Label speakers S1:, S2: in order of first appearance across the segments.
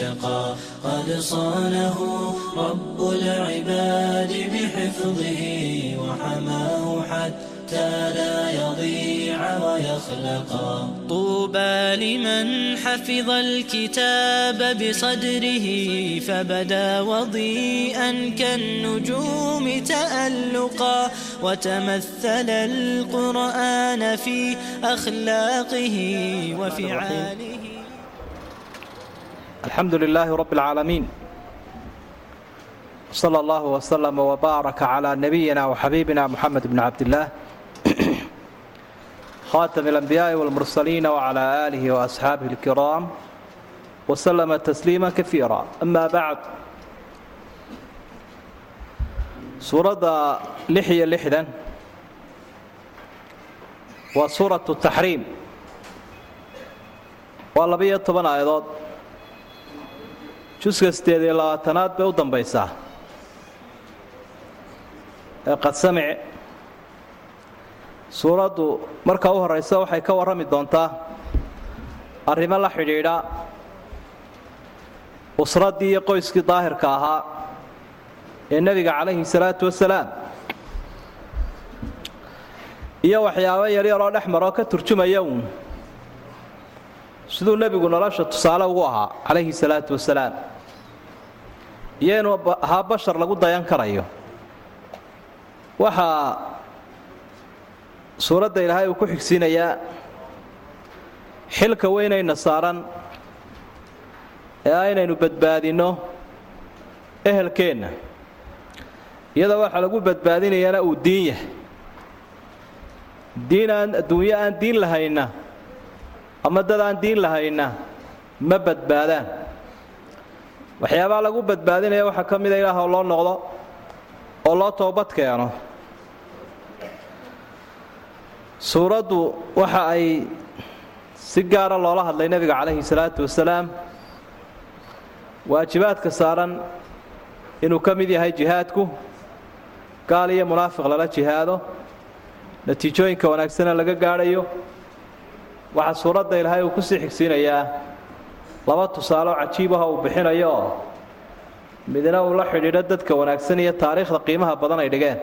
S1: اتقى قد صانه رب العباد بحفظه وحماه حتى لا يضيع ويخلقا طوبى لمن حفظ الكتاب بصدره فبدا وضيئا كالنجوم تألقا وتمثل القرآن في أخلاقه وفعاله
S2: الحمد لله رب العالمين صلى الله وسلم وبارك على نبينا وحبيبنا محمد بن عبد الله خاتم الأنبياء والمرسلين وعلى آله وأصحابه الكرام وسلم تسليما كثيرا أما بعد سورة لحية لحدا وسورة التحريم واللبية طبعا آيضات juska sideed iyo labaatanaad bay u dambaysaa. Ee qadsamic suuraddu marka u horraysa waxay ka warrami doontaa arrimo la xidhiidha usraddii iyo qoyskii daahirka ahaa ee nebiga calayhi salaatu wasalaam iyo waxyaabo yaryaroo dhex maroo ka turjumaya uun. Siduu nebigu nolosha tusaale ugu ahaa calayhi salaatu wasalaam iyo inuu ahaa bashar lagu dayan karayo. Waxaa suuradda ilaahay uu ku xigsiinayaa xilka weynayna saaran ee aynaynu badbaadinno ehelkeenna. Iyadoo waxaa lagu badbaadinayana uu diin yahay. Diin aan adduunyo aan diin lahayna ama dad aan diin lahayna ma badbaadaan waxyaabaha lagu badbaadinaya waxaa ka mida ilaah oo loo noqdo oo loo toobad keeno. Suuraddu waxa ay si gaara loola hadlay nebiga calayhi salaatu wasalaam waajibaadka saaran inuu ka mid yahay jihaadku gaal iyo munaafiq lala jihaado natiijooyinka wanaagsana laga gaadhayo waxaa suuradda ilaahay uu ku sii xigsiinayaa laba tusaaleoo cajiibaha uu bixinayo. Oo midna uu la xidhiidho dadka wanaagsan iyo taariikhda qiimaha badan ay dhigeen.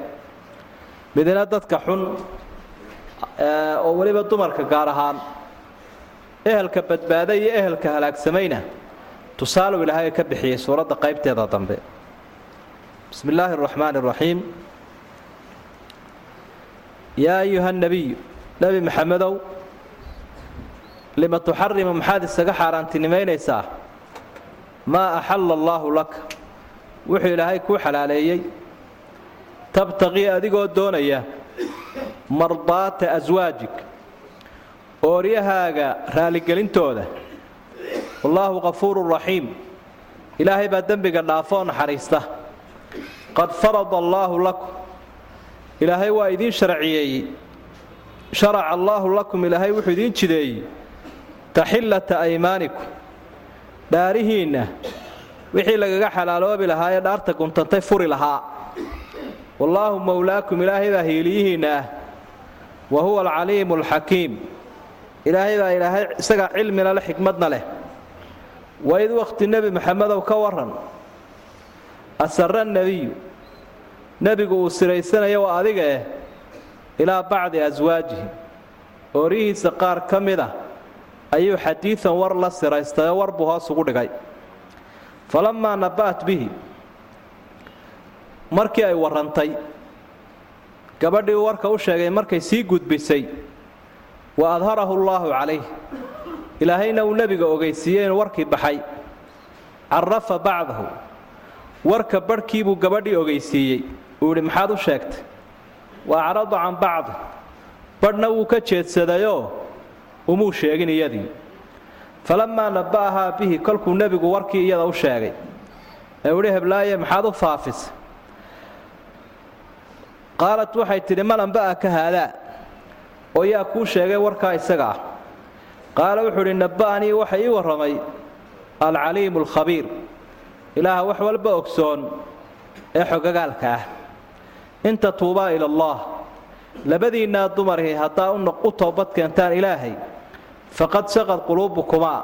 S2: Midna dadka xun oo weliba dumarka gaar ahaan ehelka badbaada iyo ehelka halaagsamayna tusaaluu ilaahay ka bixiyey suuradda qaybteeda dambe. Bismi illaahi araxmaani araxiim yaa ayuha nebiyu nebi maxamedow lima tuxarimu maxaad isaga xaaraantinimaynaysaa maa axalla allaahu laka wuxuu ilaahay kuu xalaaleeyey. Tabtaqii adigoo doonaya mardaata aswaajig ooryahaaga raaligelintooda. Wallaahu qafuurun raxiim. Ilaahay baa dembiga dhaafoo naxariista. Qad farada allaahu lakum ilaahay waa idiin sharciyeeyey sharaca allaahu lakum ilaahay wuxuu idiin jideeyey taxillata aymaanikum dhaarihiinna wixii lagaga xalaaloobi lahaa ee dhaarta guntantay furi lahaa. Wallaahu mowlaakum ilaahay baa hiiliyihiinna. Ah wa huwa alcaliimu alxakiim ilaahay baa ilaahay isagaa cilmina leh xikmadna leh. Waid wakhti nebi maxamedow ka waran asara nebiyu nebigu uu siraysanayo waa adiga eh ilaa bacdi aswaajihi ooryihiisa qaar ka mid a ayuu xadiidan war la siraystayoo war buu hoos ugu dhigay. Falammaa naba'at bihi. Markii ay warrantay gabadhii warka u sheegay markay sii gudbisay wa adharahu allaahu calayh. Ilaahayna uu nebiga ogeysiiyey inuu warkii baxay. Carafa bacdahu. Warka barhkiibuu gabadhii ogeysiiyey. Uu yidhi maxaad u sheegtay? Wa acrada can bacdi. Badhna wuu ka jeedsadayoo umuu sheegin iyadii. Falammaa nabba'ahaa bihi kolkuu nebigu warkii iyada u sheegay. Ee uhi heblaaye maxaad u faafisa qaalat waxay tidhi man amba'aka haadaa oo yaa kuu sheegay warkaa isaga ah. Qaala wuxuu idhi nabba'anii waxa ii warramay alcaliimu alkhabiir ilaaha wax walba ogsoon ee xogagaalka ah. In tatuubaa ila allah. Labadiinnaa dumarkii haddaa u toobad keentaan ilaahay faqad saqad quluubukumaa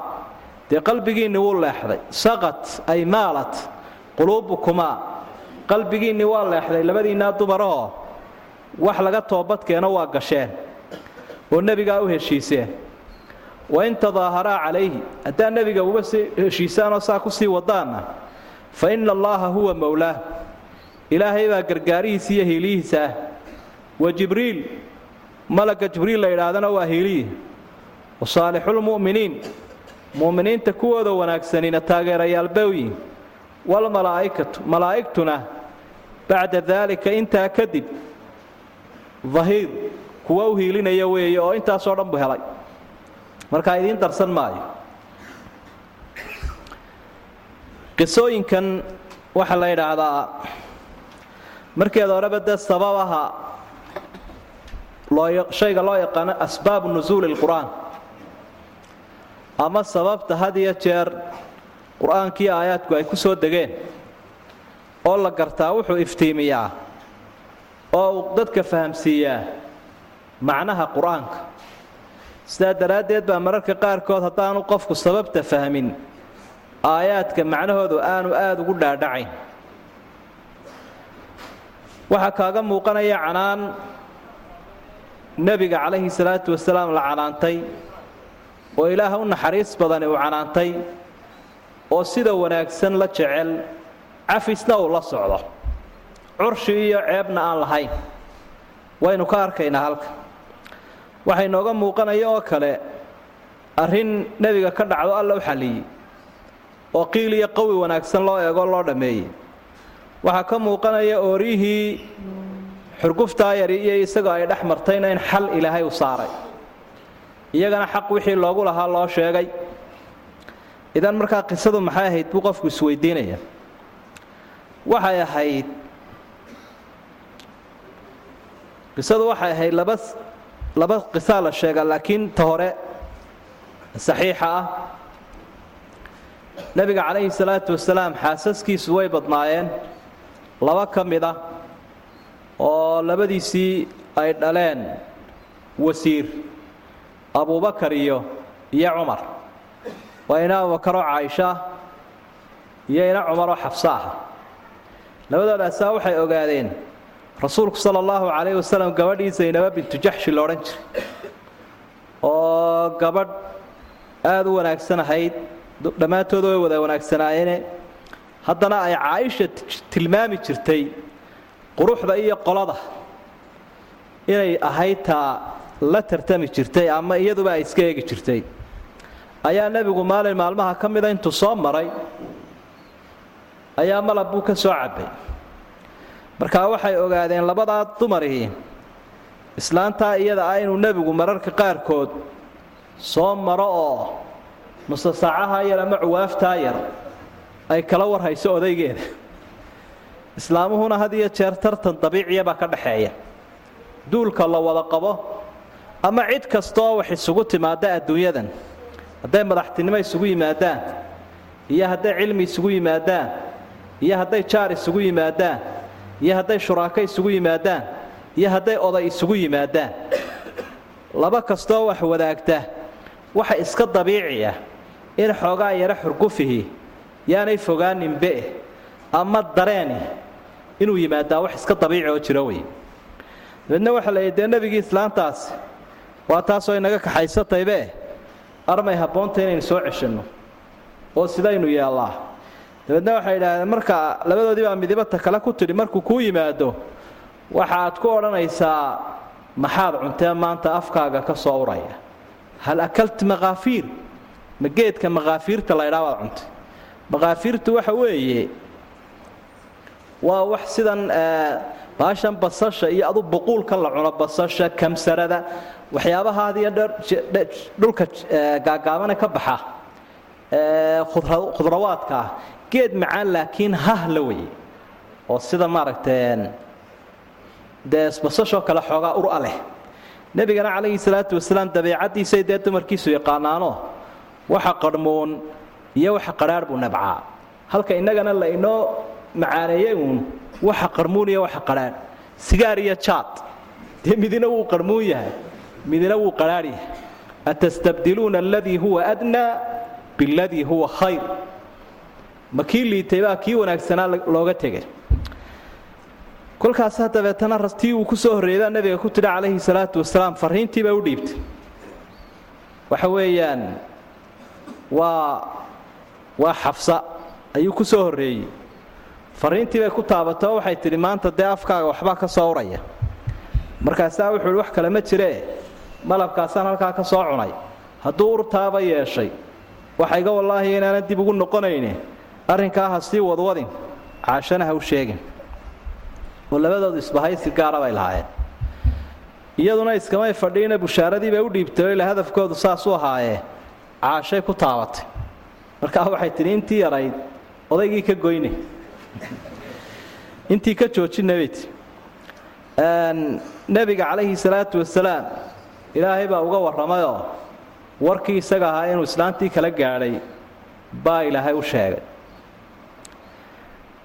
S2: dee qalbigiinni wuu leexday. Saqad ay maalat quluubukumaa qalbigiinni waa leexday labadiinnaa dumarahoo wax laga toobadkeeno waa gasheen oo nebigaa u heshiiseen wain tadaaharaa calayhi. Haddaa nebiga uga sii heshiisaanoo saa ku sii wadaanna fa inna allaaha huwa mowlaah ilaahay baa gargaarihiisa iyo hiilihiisa ah. Wa jibriil malagga jibriil la yidhaahdana waa hiiliyi wa saalixulmu'miniin mu'miniinta kuwooda wanaagsanina taageerayaal bawyi walmalaa'ikatu malaa'igtuna bacda daalika intaa kadib dahiir kuwa u hiilinaya weeye oo intaasoo dhan buu helay. Markaa idiin darsan maayo. Qisooyinkan waxaa la yidhaahdaa markeeda horeba dee sababaha shayga loo yaqaano asbaabu nusuuli lqur'aan ama sababta had iyo jeer qur'aankii aayaadku ay ku soo degeen oo la gartaa wuxuu iftiimiyaa oo uu dadka fahamsiiyaa macnaha qur'aanka. Sidaa daraaddeed baa mararka qaarkood haddaanu qofku sababta fahmin aayaadka macnahoodu aanu aada ugu dhaadhacayn waxaa kaaga muuqanaya canaan nebiga calayhi salaatu wasalaam la canaantay oo ilaah u naxariis badani uu canaantay oo sida wanaagsan la jecel cafisna uu la socdo. Curshi iyo ceebna aan lahayn. Waynu ka arkaynaa halka. Waxay nooga muuqanaya oo kale arrin nebiga ka dhacdo alla u xalliyey oo qiil iyo qawi wanaagsan loo eegoo loo dhammeeyey waxaa ka muuqanaya ooryihii xurguftaa yari iyo isagoo ay dhex martayna in xal ilaahay u saaray iyagana xaq wixii loogu lahaa loo sheegay. Idan markaa qisadu maxay ahayd buu qofku isweydiinaya waxay ahayd qisadu waxay ahayd laba laba qisaa la sheegaa laakiin ta hore saxiixa ah. Nebiga calayhi salaatu wasalaam xaasaskiisu way badnaayeen. Laba ka mid ah oo labadiisii ay dhaleen wasiir abubakar iyo iyo cumar. Waa ina abubakaroo caaisha iyo ina cumaroo xabso ah. Labadoodaasaa waxay ogaadeen rasuulku sala allahu calayhi wasalam gabadhii zaynaba bintu jaxshi la odhan jiray. Oo gabadh aada u wanaagsan ahayd dhammaantood way wada wanaagsanaayeen. Haddana ay caaisha tilmaami jirtay quruxda iyo qolada inay ahayd taa la tartami jirtay ama iyaduba ay iska eegi jirtay. Ayaa nebigu maalin maalmaha ka mida intuu soo maray. Ayaa malab buu ka soo cabbay. Markaa waxay ogaadeen labadaa dumarihii islaantaa iyada ah inuu nebigu mararka qaarkood soo maro oo nusasaacaha yar ama cuwaaftaa yar ay kala warhayso odaygeeda. Islaamuhuna had iyo jeer tartan dabiiciya baa ka dhaxeeya duulka la wada qabo ama cid kastaoo wax isugu timaada adduunyadan hadday madaxtinimo isugu yimaadaan iyo hadday cilmi isugu yimaadaan iyo hadday jaar isugu yimaadaan iyo hadday shuraako isugu yimaadaan iyo hadday oday isugu yimaadaan laba kastooo wax wadaagta waxa iska dabiiciya in xoogaa yaro xurgufihi yaanay fogaaninbe ama dareeni inuu yimaadaa wax iska dabiici oo jiro wey dabeedna waxa la yidhi nebigii islaantaasi waa taasoo inaga kaxaysataybe armay habboonta inaynu soo ceshanno oo sidaynu yeellaa dabeedna waxay idhaahdeen marka labadoodii baa midibata kale ku tidhi markuu kuu yimaado waxaad ku odhanaysaa maxaad cuntee maanta afkaaga ka soo uraya? Hal akalti makaafiir ma geedka makaafiirta la ydhaa waad cuntay. Makaafiirtu waxa weeye waa wax sidan baashan basasha iyo adu buquulka la cuno basasha kamsarada waxyaabaha had iyo dheer dhulka gaagaabane ka baxa khudrawaadka ah geed macaan laakiin hahla weye oo sida maaragtay dee kale xoogaa ura leh. Nebigana calayhi salaatu wasalaam dabeecaddiisay dee dumarkiisu yaqaanaano waxa qarhmuun iyo waxa qadhaadh buu nabcaa. Halka innagana la macaaneeyey uun waxa qarhmuun iyo waxa qadhaadh. Sigaar iyo jaad dee midina wuu qarhmuun yahay midina wuu qadhaadh yahay atastabdiluuna aladii huwa adnaa biladii huwa khayr ma kii liitay baa kii wanaagsanaa looga tegay kolkaasaa dabeetana rastii uu ku soo horreeyay baa nabiga ku tidhi calayhi salaatu wasalaam farriintii bay u dhiibtay waxa weeyaan waa waa xafsa ayuu ku soo horreeyey farriintii bay ku taabatay oo waxay tidhi maanta dee afkaaga waxbaa ka soo uraya markaasaa wuxuu ihi wax kale ma jiree malabkaasaan halkaa ka soo cunay. Hadduu urtaaba yeeshay waxa iga wallaahi inaanan dib ugu noqonayne arrinkaa ha sii wadwadin. Caashana ha u sheegin. Oo labadoodu isbahaysi gaara bay lahaayeen. Iyaduna iskamay fadhiina bushaaradii bay u dhiibtay oo ila hadafkoodu saasuu ahaayee caashay ku taabatay. Markaa waxay tidhi intii yarayd odaygii ka goyne. Intii ka joojinna nebiga calayhi salaatu wasalaam ilaahay baa uga warramayoo warkii isaga ahaa inuu islaantii kala gaadhay baa ilaahay u sheegay.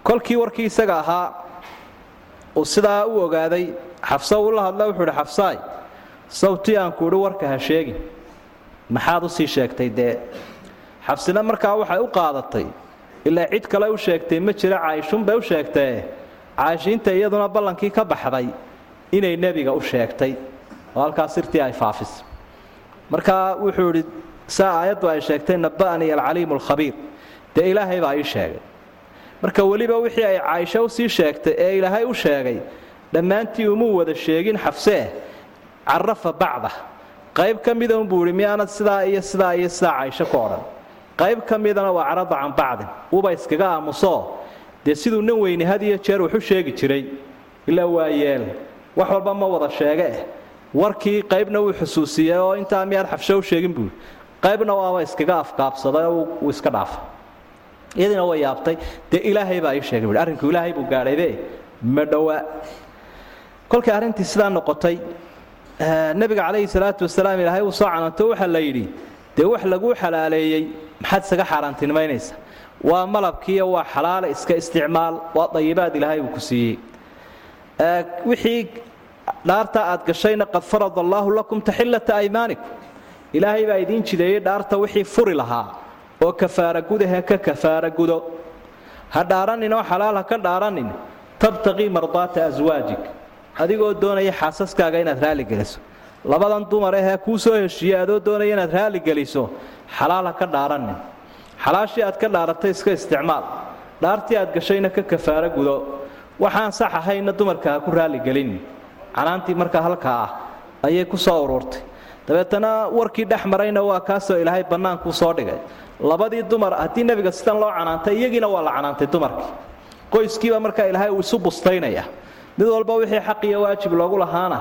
S2: Kolkii warkii isaga ahaa uu sidaa u ogaaday xafsa uu la hadla wuxuu idhi xafsaay sawtii aan ku warka ha sheegin. Maxaad u sii sheegtay dee? Xabsina markaa waxay u qaadatay ilaa cid kale u sheegtay ma jira caayishunbay u sheegtee. Caayishiinta iyaduna ballankii ka baxday inay nebiga u sheegtay oo halkaas sirtii ay faafisay markaa wuxuu idhi saa aayaddu ay sheegtay naba'anii alcaliimu alkhabiir. Dee ilaahay baa ii sheegay. Marka weliba wixii ay caaisho u sii sheegtay ee ilaahay u sheegay dhammaantii umuu wada sheegin xafsee carafa bacda qayb ka mida unbuu ihi miyaanad sidaa iyo sidaa iyo sidaa caaisho ku odhan. Qayb ka midana waa carada can bacdin. Uba iskaga aamusoo. Dee siduu nin weyni had iyo jeer wuxu sheegi jiray. Ilaa waa yeel wax walba ma wada sheege eh warkii qaybna wuu xusuusiyey oo intaa miyaad xafsho u sheegin buui qaybna waaba iskaga afkaabsaday oo iska dhaafay. Iyadiina way yaabtay. Dee ilaahay baa ii sheegay buui arrinku ilaahay buu gaadhaybe ma dhowaa. Kolkay arrintii sidaa noqotay nebiga calayhi salaatu wasalaam ilaahay uu soo cananto waxaa la yidhi dee wax laguu xalaaleeyey maxaad isaga xaaraantinimaynaysa waa malabkiiyo waa xalaale iska isticmaal waa dayibaad ilaahay uu ku siiyey. Wixii dhaarta aad gashayna qad farada allaahu lakum taxillata aymaanikum ilaahay baa idiin jideeyey dhaarta wixii furi lahaa oo kafaara gudahe ka kafaara gudo. Ha dhaaranin oo xalaal ha ka dhaaranin. Tabtaqii mardaata aswaajik adigoo doonaya xaasaskaaga inaad raalligeliso labadan dumar ahee kuu soo heshiiyey adoo doonaya inaad raalligeliso xalaal ha ka dhaaranin. Xalaashii aad ka dhaaratay iska isticmaal. Dhaartii aad gashayna ka kafaara gudo. Waxaan sax ahayna dumarka ha ku raalligelin canaantii markaa halkaa ah ayay ku soo ururtay dabeetana warkii dhex marayna waa kaasoo ilaahay bannaankuu soo dhigay. Labadii dumar haddii nebiga sidan loo canaantay iyagiina waa la canaantay dumarkii. Qoyskiiba markaa ilaahay uu isu bustaynaya. Mid walba wixii xaq iyo waajib loogu lahaana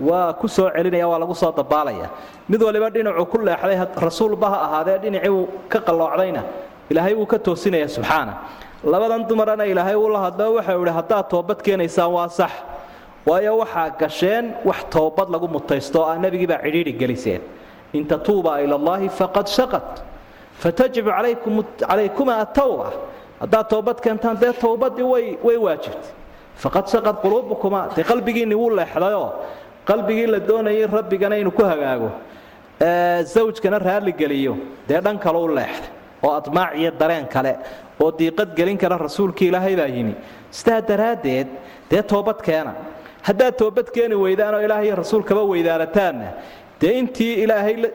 S2: waa ku soo celinaya waa lagu soo dabaalaya. Mid waliba dhinacuu ku leexday rasuulba ha ahaadee dhinacii ka qalloocdayna. Ilaahay wuu ka toosinaya subxaana. Labadan dumarana ilaahay uu la hadlo waxau idhi haddaad toobad keenaysaan waa sax waayo waxaa gasheen wax toobad lagu mutaysto oo aa nebigii baa cidhiidhi geliseen. In tatuuba ila allahi faqad shaqat fatajibu calaykumaa atawba haddaad toobad keentaan dee towbadii way waajibtay. Faqad shaqad quluubukuma dee qalbigiinni wuu leexdayoo qalbigii la doonayay rabbigana inuu ku hagaago zawjkana raalligeliyo dee dhan kale u leexday. Oo admaac iyo dareen kale oo diiqad gelin kara rasuulkii ilaahay baa yimi. Sidaa daraaddeed dee toobad keena haddaad toobad keeni weydaan oo ilaahay rasuulkaba weydaanataanna dee intii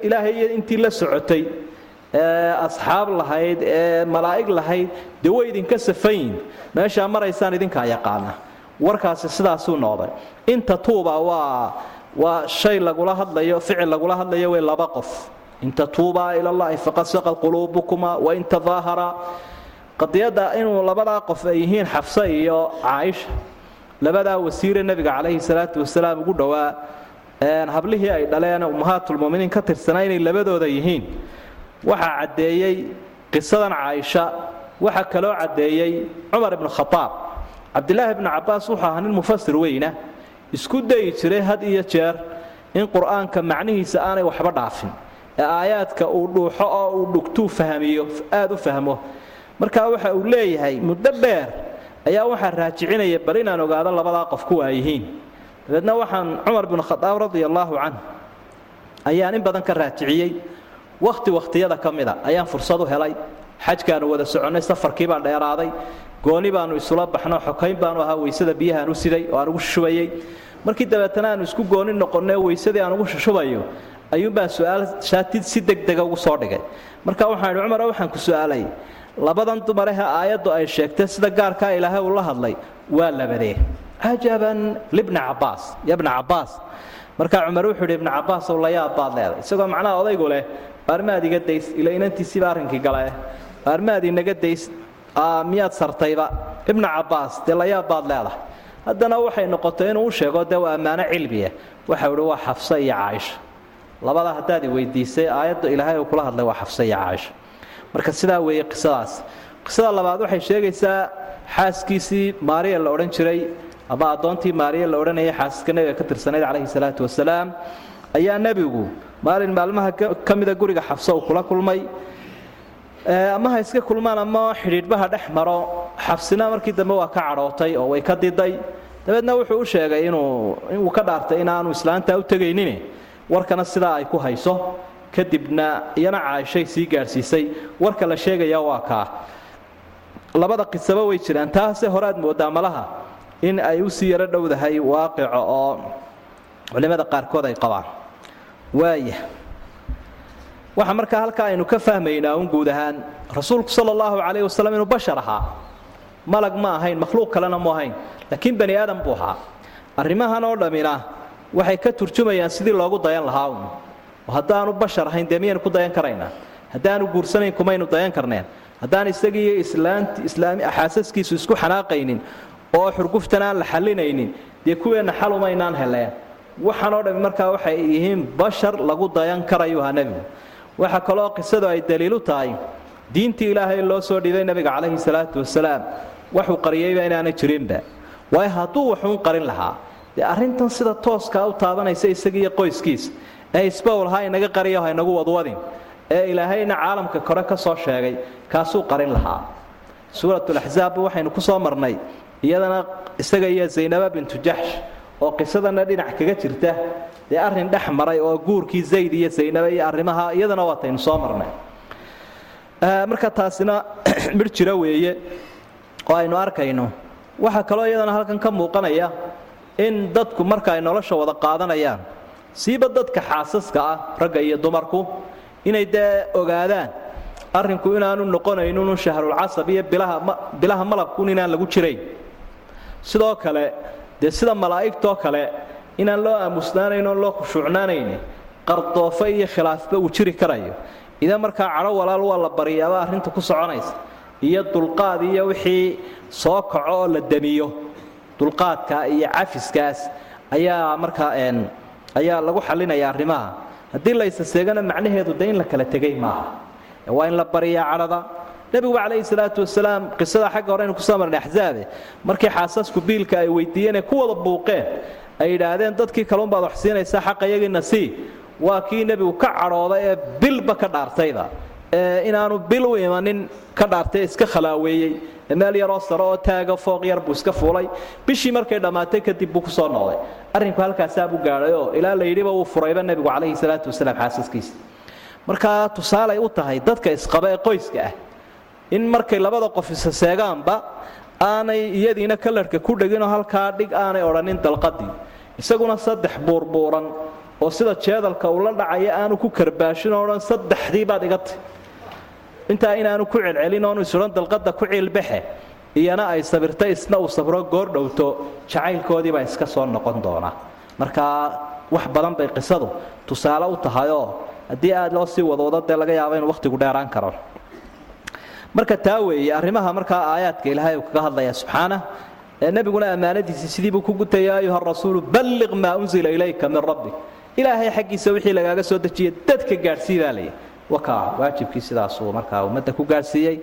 S2: ilaahay intii la socotay ee asxaab lahayd ee malaa'ig lahayd dee way idinka safayin meeshaa maraysaan idinkaa yaqaana. Warkaasi sidaasuu noqday. Inta tuuba waa waa shay lagula hadlayo ficil lagula hadlayo way laba qof. In tatuubaa ila llahi faqad saqad quluubukuma wain tadaahara. Qadiyadda inuu labadaa qof ay yihiin xafse iyo caaisha labadaa wasiire nebiga calayhi salaatu wasalaam ugu dhowaa hablihii ay dhaleen ummahaatulmuminiin ka tirsanaa inay labadooda yihiin. Waxaa caddeeyey qisadan caaisha waxaa kaloo caddeeyey cumar ibnu khaaab cabdilaahi ibnu cabbaas wuxuu ahaa nin mufasir weyna isku dayi jiray had iyo jeer in qur'aanka macnihiisa aanay waxba dhaafin. Ee aayaadka uu dhuuxo oo uu dhugtuu fahmiyo aad u fahmo. Markaa waxa uu leeyahay muddo dheer ayaa waxaa raajicinaya bal inaan ogaado labadaa qof kuwa ay dabeedna waxaan cumar binu khadaab radia allaahu canh ayaan in badan ka raajiciyey. Wakhti wakhtiyada ka mida ayaan fursad u helay. Xajkaanu wada soconnay safarkii baan dheeraaday. Gooni baanu isula baxno xokayn baanu ahaa weysada biyahaan u siday oo aan ugu shubayey. Markii dabeetana aanu isku gooni noqonnay weysadii aan ugu shushubayo ayuunbaan su'aal shaatid si degdega ugu soo dhigay. Marka waxaan idhi cumar waxaan ku su'aalay labadan dumarehe aayaddu ay sheegtay sida gaarkaa ilaahay uu la hadlay. Waa labadee cajaban libni cabbaas ya bna cabbaas markaa cumar wuxuu yidhi ibna cabbaas ow layaab baad leeday. Isagoo macnaha odaygu leh baarmaad iga days ila inantiisiiba arrinkii gale baarmaad inaga days miyaad sartayba. Ibna cabbaas dee layaab baad leedahay haddana waxay noqotay inuu u sheego dee waa ammaano cilmiya waxau idhi waa xafse iyo caaisha. Labada haddaad i weydiisay aayadda ilaahay uu kula hadlay waa xafse iyo caaisha marka sidaa weeye qisadaas qisada labaad waxay sheegaysaa xaaskiisii maariya la odhan jiray ama addoontii maariya la odhanayay xaasaska nebiga ka tirsanayd calayhi salaatu wasalaam. Ayaa nebigu maalin maalmaha ka mida guriga xafse uu kula kulmay. Ama ha iska kulmaan ama xidhiidhbaha dhex maro xabsina markii dambe waa ka cadhootay oo way ka diday. Dabeedna wuxuu u sheegay inuu ka dhaartay inaanu islaantaa u tegaynin warkana sidaa ay ku hayso kadibna iyana caaishay sii gaadhsiisay warka la sheegaya waa kaa labada qisaba way jiraan taase horead moodaa malaha in ay u sii yaro dhowdahay waaqico oo culimmada qaarkood ay qabaan. Waaya waxa markaa halkaa aynu ka fahmaynaa un guud ahaan rasuulku sala allahu calayh wasalam inuu bashar ahaa. Malag ma ahayn makhluuq kalena mu ahayn laakiin bani aadam buu ahaa. Arrimahan oo dhammina waxay ka turjumayaan sidii loogu dayan lahaa un haddaanu bashar ahayn dee miyaynu ku dayan karaynaa haddaanu guursanayn kumaynu dayan karneen. Haddaan isagiiyo xaasaskiisu isku xanaaqaynin oo xurguftan la xallinaynin dee kuweenna xalumaynaan heleen. Waxaanoo dhammi markaa waxay yihiin bashar lagu dayan karayuu ahaa nebigu. Waxaa kaloo qisadu ay daliilu tahay diintii ilaahay loo soo dhibay nebiga calayhi salaatu wasalaam waxuu qariyeyba inaanay jirinba. Waayo hadduu waxuun qarin lahaa dee arrintan sida tooskaa u taabanaysa isagiiyo qoyskiisa ee isbawlha ha inaga qariyo ha inagu wadwadin ee ilaahayna caalamka kore ka soo sheegay kaasuu qarin lahaa. Suuratulaxsaabba waxaynu ku soo marnay iyadana isaga iyo zaynaba bintu jaxsh oo qisadana dhinac kaga jirta dee arrin dhex maray oo guurkii zayd iyo zaynaba iyo arrimaha iyadana waataynu soo marnay. Marka taasina midh jira weeye oo aynu arkayno. Waxaa kaloo iyadana halkan ka muuqanaya in dadku marka ay nolosha wada qaadanayaan siiba dadka xaasaska ah ragga iyo dumarku inay dee ogaadaan arrinku inaanu noqonaynunu shahrulcasab iyo bilaha malabkun inaan lagu jirayn. Sidoo kale dee sida malaa'igtoo kale inaan loo aamusnaanayn oon loo khushuucnaanayn qardoofo iyo khilaafba uu jiri karayo. Idan markaa cadho walaal waa la baryaaba arrinta ku soconaysa. Iyo dulqaad iyo wixii soo kaco oo la damiyo. Dulqaadka iyo cafiskaas ayaa markaa ayaa lagu xalinaya arrimaha. Haddii la ysaseegana macnaheedu de in la kala tegay maaha. Waa in la baryaa cadhada nebigu calayhi salaatu wasalaam qisada xagga hore aynu ku soo marnay axzaabe markii xaasasku biilka ay weydiiyeen ee ku wada buuqeen ay yidhaahdeen dadkii kalunbaad wax siinaysaa xaqa yagiina sii waa kii nebigu ka cadhooday ee bilba ka dhaartayba ee inaanu bil u imanin ka dhaartay iska khalaaweeyey. Ee meel yaroo sare oo taaga fooq yar buu iska fuulay. Bishii markay dhammaatay kadib buu ku soo noqday arrinku halkaasaa buu gaadhayoo ilaa la yidhiba wuu furayba nebigu calayhi salaatu wasalaam xaasaskiisa. Markaa tusaalay u tahay dadka isqaba ee qoyska ah in markay labada qof isa seegaanba aanay iyadiina kalarhka ku dheginoo halkaa dhig aanay odhanin dalqadii. Isaguna saddex buurbuuran oo sida jeedalka uu la dhacaya aanu ku karbaashin oo dhan saddexdii baad iga tay intaa inaanu ku celcelin oonu isodhan dalqadda ku ciilbaxe iyana ay sabirtay isna uu sabro goor dhowto jacaylkoodiibaa iska soo noqon doona. Markaa wax badan bay qisadu tusaale u tahayoo haddii aad loo sii wadwado dee laga yaabo inuu wakhtigu dheeraan karo. Marka taa weeye arrimaha markaa aayaadka ilaahay uu kaga hadlaya subxaana ee nebiguna ammaanadiisii sidiibuu ku gutay yaa ayuha rasuulu balliq maa unzila ilayka min rabbi. Ilaahay xaggiisa wixii lagaaga soo dejiyay dadka gaadhsii baa layidhi wakaa waajibkii sidaasuu markaa ummadda ku gaadhsiiyey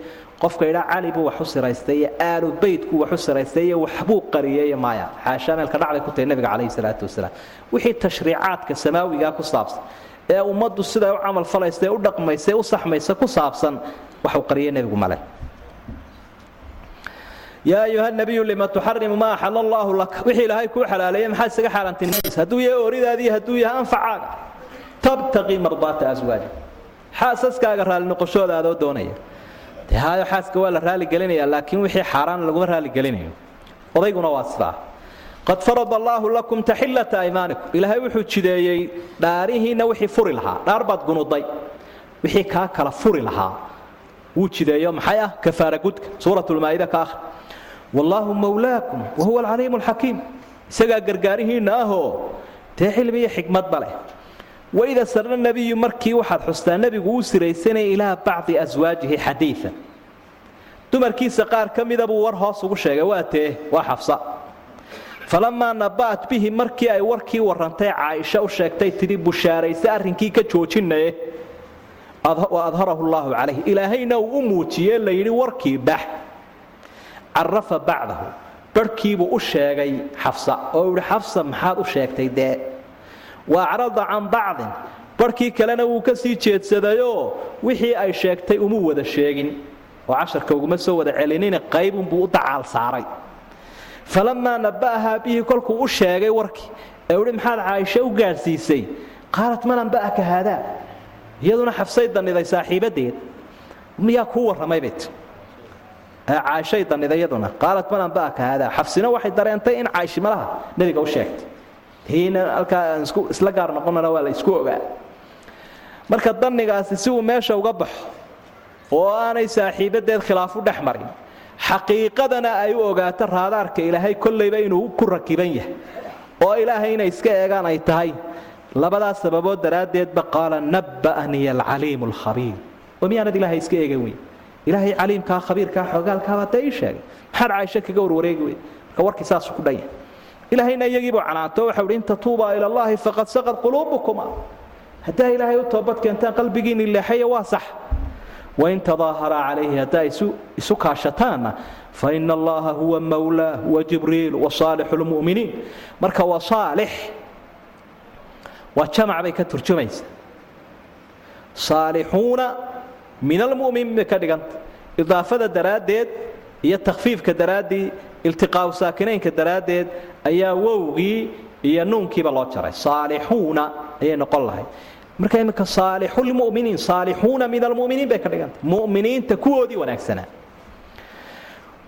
S2: qofka idhaa cali buu wax u siraystay iyo aalu beytku wax u siraystay iyo waxbuu qariyey maya xaashaa meelka dhacday ku tahay nebiga calayhi salaatu wasalaam. Wixii tashriicaadka samaawigaa ku saabsan ee ummaddu siday u camal falaysa ee u dhaqmaysa ee u saxmaysa ku saabsan waxuu qariyey nebigu male yaa ayuha nabiyu lima tuxarimu maa axala allaahu laka wixii ilaahay kuu xalaaleeyey maxaa isaga xaaraantinimaysa hadduu yahay ooridaadii hadduu yahay anfacaaga. Tabtaqii mardaata aswaaji xaasaskaaga raali noqoshooda adoo doonaya dee haayo xaaska waa la raaligelinaya laakiin wixii xaaraan laguma raaligelinayo odayguna waa sidaa qad farada allaahu lakum taxillata aymaanikum. Ilaahay wuxuu jideeyey dhaarihiinna wixii furi lahaa. Dhaar baad gunuday wixii kaa kala furi lahaa. Wuu jideeyo maxay ah? Kafaara gudka suuratulmaa'ida ka akhri. Wallaahu mawlaakum wa huwa alcaliimu alxakiim isagaa gargaarihiinna ahoo dee cilmi iyo xikmadba leh. Waida sarna nebiyu markii waxaad xustaa nebigu uu siraysanaya ilaa bacdi aswaajihi xadiian dumarkiisa qaar ka mida buu war hoos ugu sheegay waa tee waa xafsa. Falamaa naba'at bihi markii ay warkii warrantay caaisha u sheegtay tidhi bushaarayse arrinkii ka joojinaye wa adharahu llaahu calayh ilaahayna uu u muujiyee la yidhi warkii bax. Carafa bacdahu. Barhkiibuu u sheegay xafsa. Oo uu yihi xafsa maxaad u sheegtay dee? Wa can bacdin. Barhkii kalena wuu ka sii jeedsadayoo wixii ay sheegtay umuu wada sheegin oo casharka uguma soo wada celinina qaybunbuu u dacaal saaray. Falamaa naba'ahaa bihi kolkuu u sheegay warkii ee uhi maxaad caaisha u gaadhsiisay qaalat man anba'aka haadaa iyaduna xafsay daniday saaxiibadeed. Miyaa kuu warramay bayt caaishay daniday iyaduna. Qaalat man anba'aka haadaa xafsina waxay dareentay in caa'ishi malaha nebiga u sheegtay. Tiina halkaa aan isla gaar noqonana waa la isku ogaa. Marka dannigaasi si uu meesha uga baxo oo aanay saaxiibadeed khilaafu dhex marin. Xaqiiqadana ay u ogaato raadaarka ilaahay kollayba inuu ku rakiban yahay. Oo ilaahay inay iska eegaan ay tahay. Labadaas sababood daraaddeedba qaala nabba'anii alcaliimu alkhabiir oo miyaanad ilaahay iska eegan weyn? Ilaahay caliimkaa khabiirkaa xoogaalkaabaa dee ii sheegay. Maxaad caaisho kaga warwareegi weyn? Marka warkii saasuu ku dhan yahay. Ilaahayna iyagiibuu canaanto waxau hi in tatuubaa ila allahi faqad saqad quluubukuma haddaa ilaahay u toobad keentaan qalbigiinni leexaya waa sax wain tadaaharaa calayhi haddaa isu kaashataanna faina allaha huwa mawlaah wajibriil wasaalixu lmu'miniin marka waa saalix waa jamac bay ka turjumaysa saalixuuna min almu'miniin bay ka dhiganta idaafada daraaddeed iyo takhfiifka daraaddii iltiqaa'u saakinaynka daraaddeed ayaa wowgii iyo nuunkiiba loo jaray saalixuuna ayay noqon lahayd marka iminka saalixulmuminiin saalixuuna min almuminiin bay ka dhiganta muminiinta kuwoodii wanaagsanaa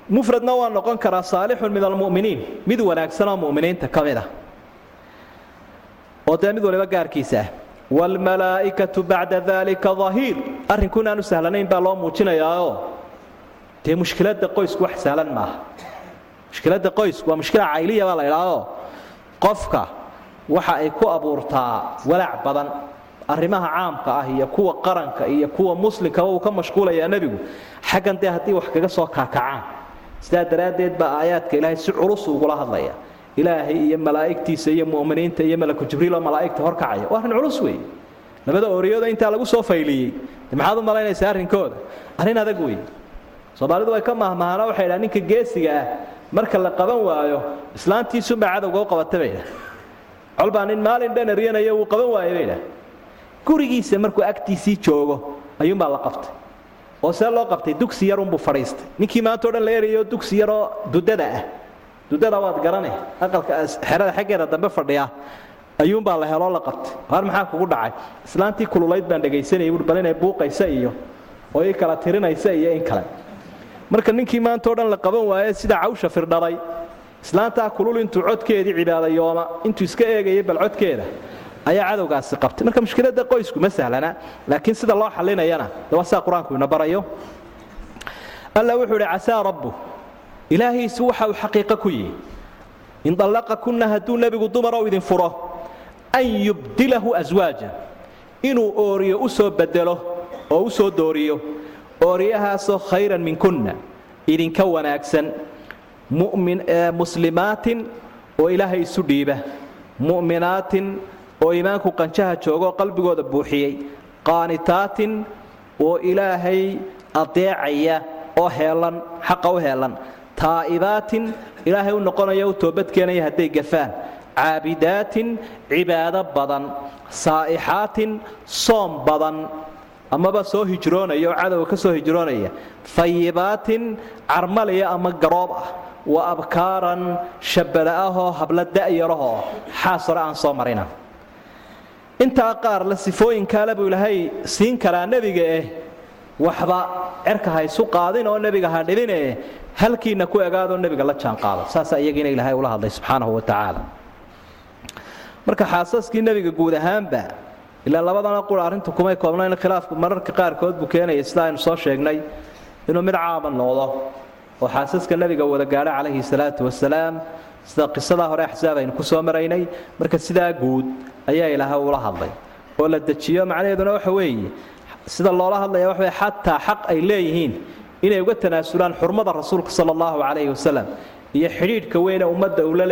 S2: mufradna waa noqon karaa saalixun min almuminiin mid wanaagsanoo muminiinta ka mid ah oo dee mid waliba gaarkiisa ah. Waalmalaa'ikatu bacda dalika dahiir arrinku inaanu sahlanayn baa loo muujinayaao. Dee mushkiladda qoysku wax sahlan maaha. Mushkiladda qoysku waa mushkila cayliya baa la idhaahoo qofka waxa ay ku abuurtaa walaac badan arrimaha caamka ah iyo kuwa qaranka iyo kuwa muslimkaba uu ka mashquulayaa nebigu. Xaggan dee haddii wax kaga soo kaakacaan sidaa daraaddeed baa aayaadka ilaahay si culus ugula hadlaya. Ilaahay iyo malaa'igtiisa iyo mu'miniinta iyo malaku jibriil oo malaa'igta horkacaya waa arrin culus weeye. Labada ooriyooda intaa lagu soo fayliyey. Maxaad u malaynaysaa arrinkooda? Arrin adag weeye. Soomaalidu way ka mahmahaana waxay dhaha ninka geesiga ah marka la qaban waayo islaantiisunbaa cadowga u qabata bay dhah colbaa nin maalin dhan eryanayo wuu qaban waayay bay dhah gurigiisa markuu agtiisii joogo ayuunbaa la qabtay. Oo see loo qabtay dugsi yarunbuu fadhiistay. Ninkii maanta o dhan la erayo dugsi yaroo dudada ah. Dudada waad garane aqalka xerada xaggeeda dambe fadhiya. Ayuunbaa la heloo la qabtay. Har maxaa kugu dhacay? Islaantii kululayd baan dhegaysanayay buui buuqaysa iyo oo ii kala tirinaysa iyo in kale. Marka ninkii maanta o dhan la qaban waaye sida cawsha firdhalay islaantaa kulul intuu codkeedii cibaadayooma intuu iska eegayay bal codkeeda ayaa cadowgaasi qabtay. Marka mushkiladda qoysku ma sahlana laakiin sida loo xalinayana waa qur'aanku ina barayo. Alla wuxuu idhi casaa rabbu. Ilaahiisu waxa uu xaqiiqo ku yihi in dallaqa hadduu nebigu dumarow idin furo an yubdilahu aswaaja inuu ooriyo u soo bedelo oo u soo dooriyo ooriyahaasoo khayran minkunna idinka wanaagsan muslimaatin oo ilaahay isu dhiiba mu'minaatin oo iimaanku qanjaha jooga oo qalbigooda buuxiyey. Qaanitaatin oo ilaahay adeecaya oo heelan xaqa u heelan. Taa'ibaatin ilaahay u noqonaya u toobadkeenaya hadday gafaan. Caabidaatin cibaado badan. Saa'ixaatin soom badan. Amaba soo hijroonaya oo cadowga ka soo hijroonaya. Fayibaatin carmalaya ama garoob ah. Wa abkaaran shabada ahoo habla da'yarahoo. Xaasore aan soo marina intaa qaar la sifooyinkaale buu ilaahay siin karaa nebiga eh waxba cerka ha isu qaadin oo nebiga ha dhibine halkiina ku egaadoo nebiga la jaanqaada saasaa iyagiina ilaahay ula hadlay subxaanahu wa tacaala. Marka xaasaskii nebiga guud ahaanba ilaa labadana qura arrintu kumay koobnayn khilaafku mararka qaarkood buu keenaya sida aynu soo sheegnay inuu mid caama noqdo oo xaasaska nebiga wada gaadha calayhi salaatu wasalaam sida qisadaa hore axsaab aynu ku soo maraynay marka sidaa guud ayaa ilaahay ula hadlay. Oo la dejiyo macnaheeduna waxa weeye sida loola hadlaya waxa weye xataa xaq ay leeyihiin inay uga tanaasulaan xurmada rasuulka sala allahu calayhi wasalam iyo xidhiidhka weyne ummadda uu la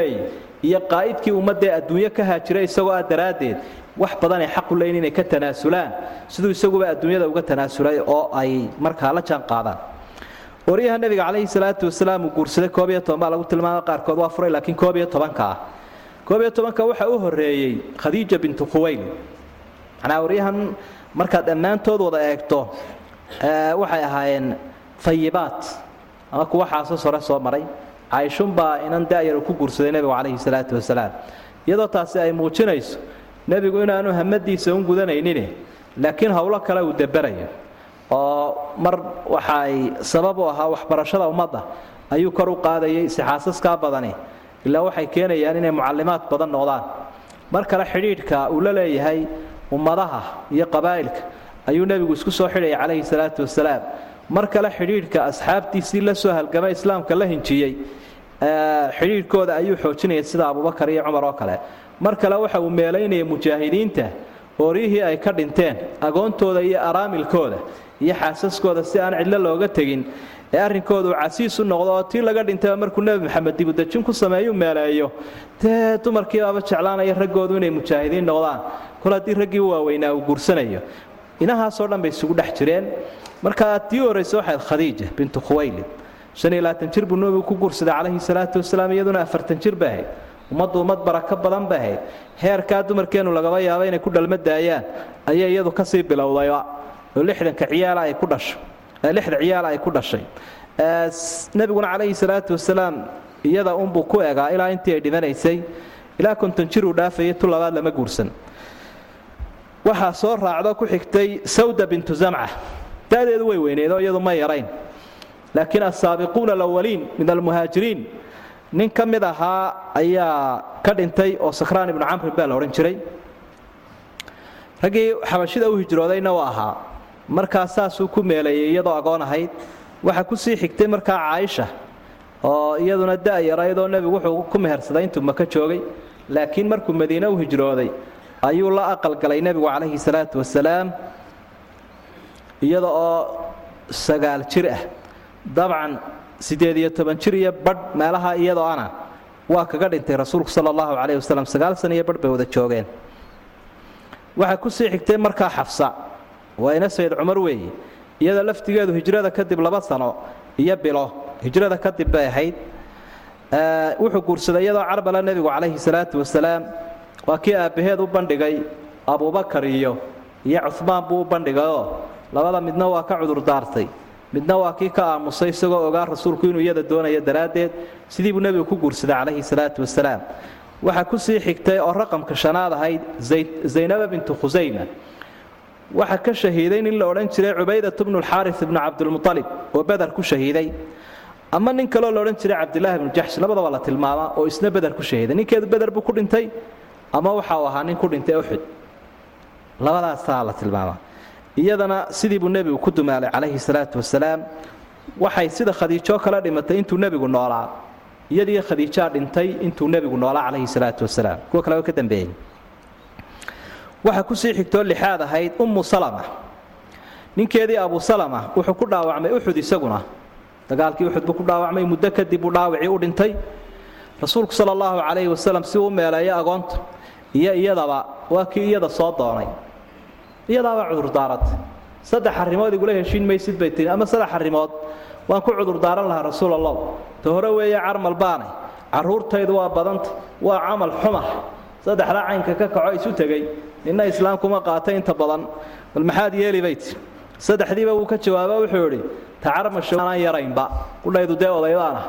S2: iyo qaa'idkii ummaddaee adduunyo ka haajiray isagoo ah daraaddeed wax badanay xaqu leeyihiin inay ka tanaasulaan siduu isaguba adduunyada uga tanaasulay oo ay markaa la jaan qaadaan waryaha nebiga calayhi salaatu wasalaam uu guursaday koob iyo toban baa lagu tilmaamay qaarkood waa furay laakiin koob iyo tobanka ah. Koob iyo tobanka waxaa u horreeyey khadiija bintu khuwayl macnaa waryahan markaad dhammaantood wada eegto waxay ahaayeen fayibaat ama kuwa xaasas hore soo maray. Cayshunbaa inan da'yar ku guursaday nebigu calayhi salaatu wasalaam. Iyadoo taasi ay muujinayso nebigu inaanu hamadiisa un gudanaynin laakiin howlo kale uu daberayo oo mar waxa ay sabab u ahaa waxbarashada ummadda ayuu kor u qaadayay si xaasaskaa badani ilaa waxay keenayaan inay mucallimaad badan noqdaan. Mar kale xidhiidhka uu la leeyahay ummadaha iyo qabaa'ilka ayuu nebigu isku soo xidhaya calayhi salaatu wasalaam mar kale xidhiidhka asxaabtiisii la soo halgamay islaamka la hinjiyey xidhiidhkooda ayuu xoojinaya sida abubakar iyo cumar oo kale. Mar kale waxa uu meelaynaya mujaahidiinta ooryihii ay ka dhinteen agoontooda iyo araamilkooda iyo xaasaskooda si aan cidlo looga tegin. Ee arrinkooda uu casiis u noqdo oo tii laga dhintayba markuu nebi maxamed dibudejin ku sameeyuu meeleeyo. Dee dumarkiibaaba jeclaanaya raggoodu inay mujaahidiin noqdaan. Kol haddii raggii waaweynaa uu guursanayo. Inahaasoo dhan bay isugu dhex jireen. Markaa tii horraysa waxayd khadiija bintu khuwaylid. Shan iyo labaatan jir buu nebigu ku guursaday calayhi salaatu wasalaam iyaduna afartan jir bay ahayd. Ummaddu ummad barako badan bay ahayd. Heerkaa dumarkeennu lagaba yaaba inay ku dhalma daayaan. Ayay iyadu ka sii bilowdayba oo lixdanka ciyaala ay ku dhasho lixda ciyaala ay ku dhashay. Nebiguna calayhi salaatu wasalaam iyada unbuu ku egaa ilaa intii ay dhimanaysay ilaa konton jir uu dhaafayay tu labaad lama guursan. Waxaa soo raacdo ku xigtay sawda bintu zamca. Da'deedu way weyneedoo iyadu ma yarayn. Laakiin asaabiquuna alawaliin min almuhaajiriin nin ka mid ahaa ayaa ka dhintay oo sakraan ibnu camri baa la odhan jiray. Raggii xabashida u hijroodayna waa ahaa markaa saasuu ku meeleeyey iyadoo agoon ahayd. Waxaa ku sii xigtay markaa caaisha oo iyaduna da'yaraydoo nebigu wuxuu ku mehersaday intuu maka joogay. Laakiin markuu madiine u hijrooday ayuu la aqalgalay nebigu calayhi salaatu wasalaam iyada oo sagaal jir ah. Dabcan siddeed iyo toban jir iyo badh meelaha iyadoo ana waa kaga dhintay rasuulku sala allahu calayh wasalam sagaal san iyo badh bay wada joogeen. Waxaa ku sii xigtay markaa xafsa waa ina sayd cumar weeye iyada laftigeedu hijrada kadib laba sano iyo bilo hijrada kadib bay ahayd. Wuxuu guursaday iyadoo carbala nebigu calayhi salaatu wasalaam. Waa kii aabbaheed u bandhigay abubakar iyo iyo cumaan buu u bandhigayoo labada midna waa ka cudurdaartay midna waa kii ka aamusay isagoo ogaa rasuulku inuu iyada doonayo daraaddeed. Sidii nebigu ku guursaday calayhi salaatu wasalaam. Waxaa ku sii xigtay oo raqamka shanaad ahayd zaynaba bintu khusayma waxaa ka shahiiday nin la odhan jiray cubaydatu bnu lxaaris ibnu cabdilmualib oo beder ku shahiiday. Ama nin kaloo la odhan jiray cabdilaahi bnu jaxsh labadaba la tilmaamaa oo isna beder ku shahiiday. Ninkeedu beder buu ku dhintay ama waxa uu ahaa nin ku dhintay uxud labadaasaa la tilmaamaa iyadana sidii nebigu ku dumaalay calayhi salaatu wasalaam waxay sida khadiijoo kala dhimatay intuu nebigu noolaa. Iyadii khadiijaa dhintay intuu nebigu noolaa calayhi salaatu wasalaam kuwa kaleba ka dambeeyey waxa ku sii xigtoo lixaad ahayd ummu salama. Ninkeedii abu salama wuxuu ku dhaawacmay uxud isaguna. Dagaalkii uxud buu ku dhaawacmay muddo kadib uu dhaawacii u dhintay. Rasuulku sala allahu calayhi wasalam si uu meeleeyo agoonta iyo iyadaba waa kii iyada soo doonay. Iyadaabaa cudurdaarat saddex arrimood igula heshiin maysid bay tihi ama saddex arrimood. Waan ku cudurdaaran lahaa rasuul allah ta hore weeye carmal baanay. Carruurtaydu waa badanta waa camal xumar saddexdaa caynka ka kaco isu tegey ninna islaamkuma qaatay inta badan. Bal maxaad yeeli bay saddexdiiba wuu ka jawaaba wuxuu idhi ta carmashaanaan yaraynba. Kudhaydu dee odaydaana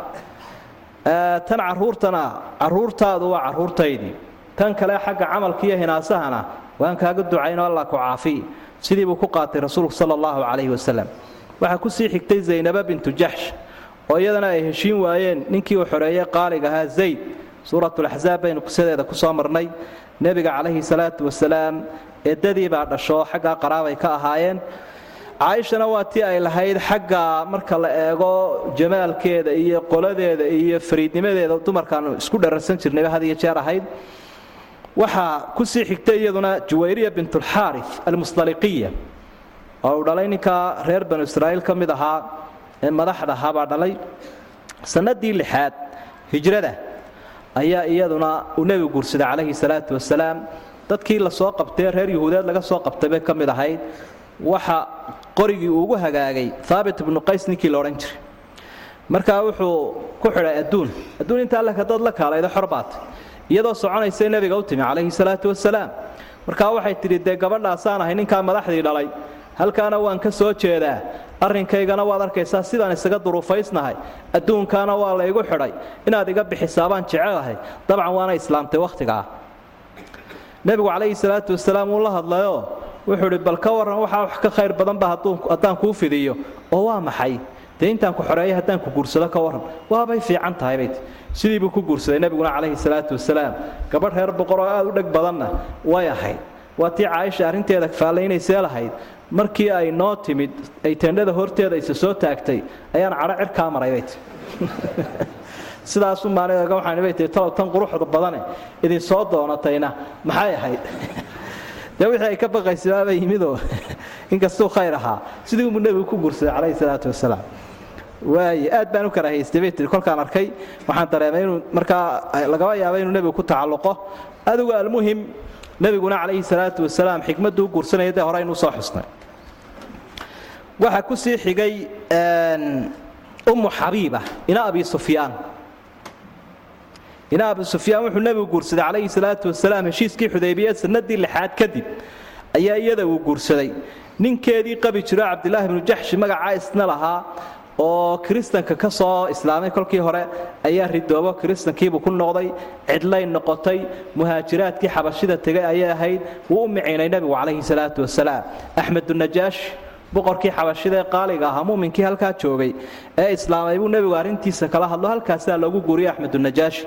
S2: tan carruurtana carruurtaadu waa carruurtaydii. Tan kale xagga camalka iyo hinaasahana waan kaaga ducaynoo allah ku caafiy sidii ku qaatay rasuulku sala allahu calayhi wasalam waxaa ku sii xigtay zaynaba bintu jaxsh oo iyadana ay heshiin waayeen ninkii uu xoreeyey qaaliga ahaa zayd suuratulaxsaab baynu qisadeeda ku soo marnay. Nebiga calayhi salaatu wasalaam eedadii baa dhasho xaggaa qaraabay ka ahaayeen. Caaishana waa tii ay lahayd xagga marka la eego jamaalkeeda iyo qoladeeda iyo fariidnimadeeda dumarkaanu isku dhararsan jirnayba had iyo jeer ahayd. Waxaa ku sii xigtay iyaduna juwayriya bintulxaari almusdaliqiya oo uu dhalay ninkaa reer banu israa'iil ka mid ahaa ee madaxda ahaa baa dhalay. Sannadii lixaad hijrada ayaa iyaduna uu nebigu guursaday calayhi salaatu wasalaam. Dadkii la soo qabtee reer yuhuudeed laga soo qabtay bay ka mid ahayd. Waxa qorigii uugu hagaagay haabit ibnu qays ninkii la odhan jiray. Markaa wuxuu ku xidhay adduun. Adduun intaa alle hadaad la kaalaydo xor iyadoo soconaysa nebiga u timi calayhi salaatu wasalaam. Markaa waxay tidhi dee gabadhaasaan ahay ninkaa madaxdii dhalay. Halkaana waan ka soo jeedaa arrinkaygana waad arkaysaa sidaan isaga duruufaysnahay. Adduunkaana waa laygu xidhay. Inaad iga bixisaabaan jecelahay dabcan waana islaamtay wakhtigaa nebigu calayhi salaatu wasalaam wuu la hadlayoo wuxuu idhi bal ka warran waxaa wax ka khayr badanba haddaan kuu fidiyo. Oo waa maxay? Dee intaan ku xoreeya haddaan ku guursado ka warran. Waabay fiican tahay bayt sidii buu ku guursaday nebiguna calayhi salaatu wasalaam gabadh reer boqor oo aad u dheg badanna way ahayd waa tii caaisha arrinteeda faalaynaysee lahayd. Markii ay noo timid ay teendhada horteeda isa soo taagtay ayaan cadho cirkaa maray bay ti sidaasu maaniga waxaan bay tii talow tan quruxda badane idin soo doonatayna maxay ahayd? Dee wixii ay ka baqaysabaaba yimidoo inkastuu khayr ahaa. Sidii umuu nebigu ku guursaday calayhi salaatu wasalaam. Waaye aad baan u karaahaystay bay tii. Kolkaan arkay waxaan dareemay inuu markaa lagaba yaaba inuu nebigu ku tacalluqo. Adigu almuhim nebiguna calayhi salaatu wasalaam xikmadduu u guursanaya dee hore aynu u soo xusnay. Waxaa ku sii xigay ummu xabiiba ina abi sufyaan. Ina abi sufyaan wuxuu nebigu guursaday calayhi salaatu wasalaam heshiiskii xudaybiya sanadii lixaad kadib ayaa iyada uu guursaday. Ninkeedii qabi jiro cabdilaahi bnu jaxshi magacaa isna lahaa oo kiristanka ka soo islaamay kolkii hore ayaa ridoobo kiristankiibuu ku noqday. Cidlay noqotay muhaajiraadkii xabashida tegay ayay ahayd. Wuu u miciinay nebigu calayhi salaatu wasalaam. Axmedunajaash boqorkii xabashida ee qaaliga ahaa muuminkii halkaa joogay ee islaamay buu nebigu arrintiisa kala hadlo halkaasaa loogu guuriyey axmedunajaash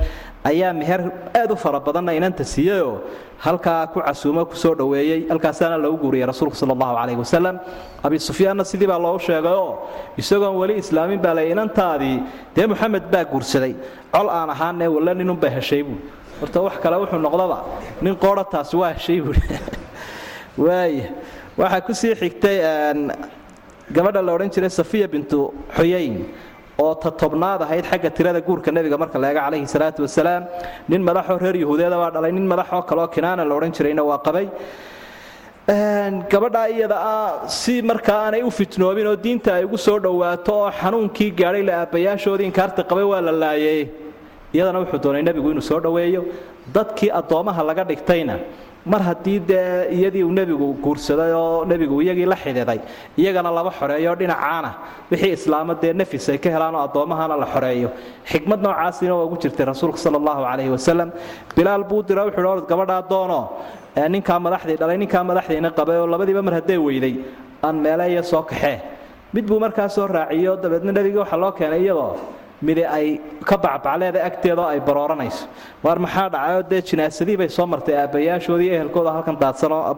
S2: ayaa meher aad u fara badanna inanta siiyeyoo halkaa ku casuumo ku soo dhoweeyey halkaasaana loogu guuriyey rasuulku sal allahu calayhi wasalam abi sufyaanna sidii baa loogu sheegayoo isagoon weli islaamin baa lay inantaadii dee moxamed baa guursaday. Col aan ahaanee walle ninunba heshay buu. Horta wax kale wuxuu noqdaba nin qoodha waa heshay buui waaya waxaa ku sii xigtay gabadha la odhan jiray safiya bintu xuyayn oo ta tobnaad ahayd xagga tirada guurka nebiga marka la calayhi salaatu wasalaam. Nin madaxoo reer yahuudeeda baa dhalay nin madaxoo kaleoo kinaana la odhan jirayna waa qabay. Gabadhaa iyada ah si markaa aanay u fitnoobin oo diinta ay ugu soo dhowaato oo xanuunkii gaadhay la aabbayaashoodii inkaarta qabay waa la laayey iyadana wuxuu doonay nebigu inuu soo dhoweeyo. Dadkii addoommaha laga dhigtayna mar haddii dee iyadii uu nebigu guursaday oo nebigu iyagii la xididay iyagana laba xoreeyo dhinacaana wixii islaamo dee nafis ay ka helaanoo addoommahana la xoreeyo. Xikmad noocaasina waa ugu jirtay rasuulka sala allahu calayhi wasalam bilaal buu dira wuxuu orod gabadhaa doono ninkaa madaxdii dhalay ninkaa madaxdiina qabay oo labadiiba mar haddee weyday aan meeleeya soo kaxee. Mid buu markaa soo dabeedna nebigii waxaa loo keenay iyadoo midi ay ka bacbacleeda agteedaoo ay barooranayso. Waar maxaa dhacayoo dee jinaasadii bay soo martay aabbayaashoodii ehelkooda halkan daadsanoo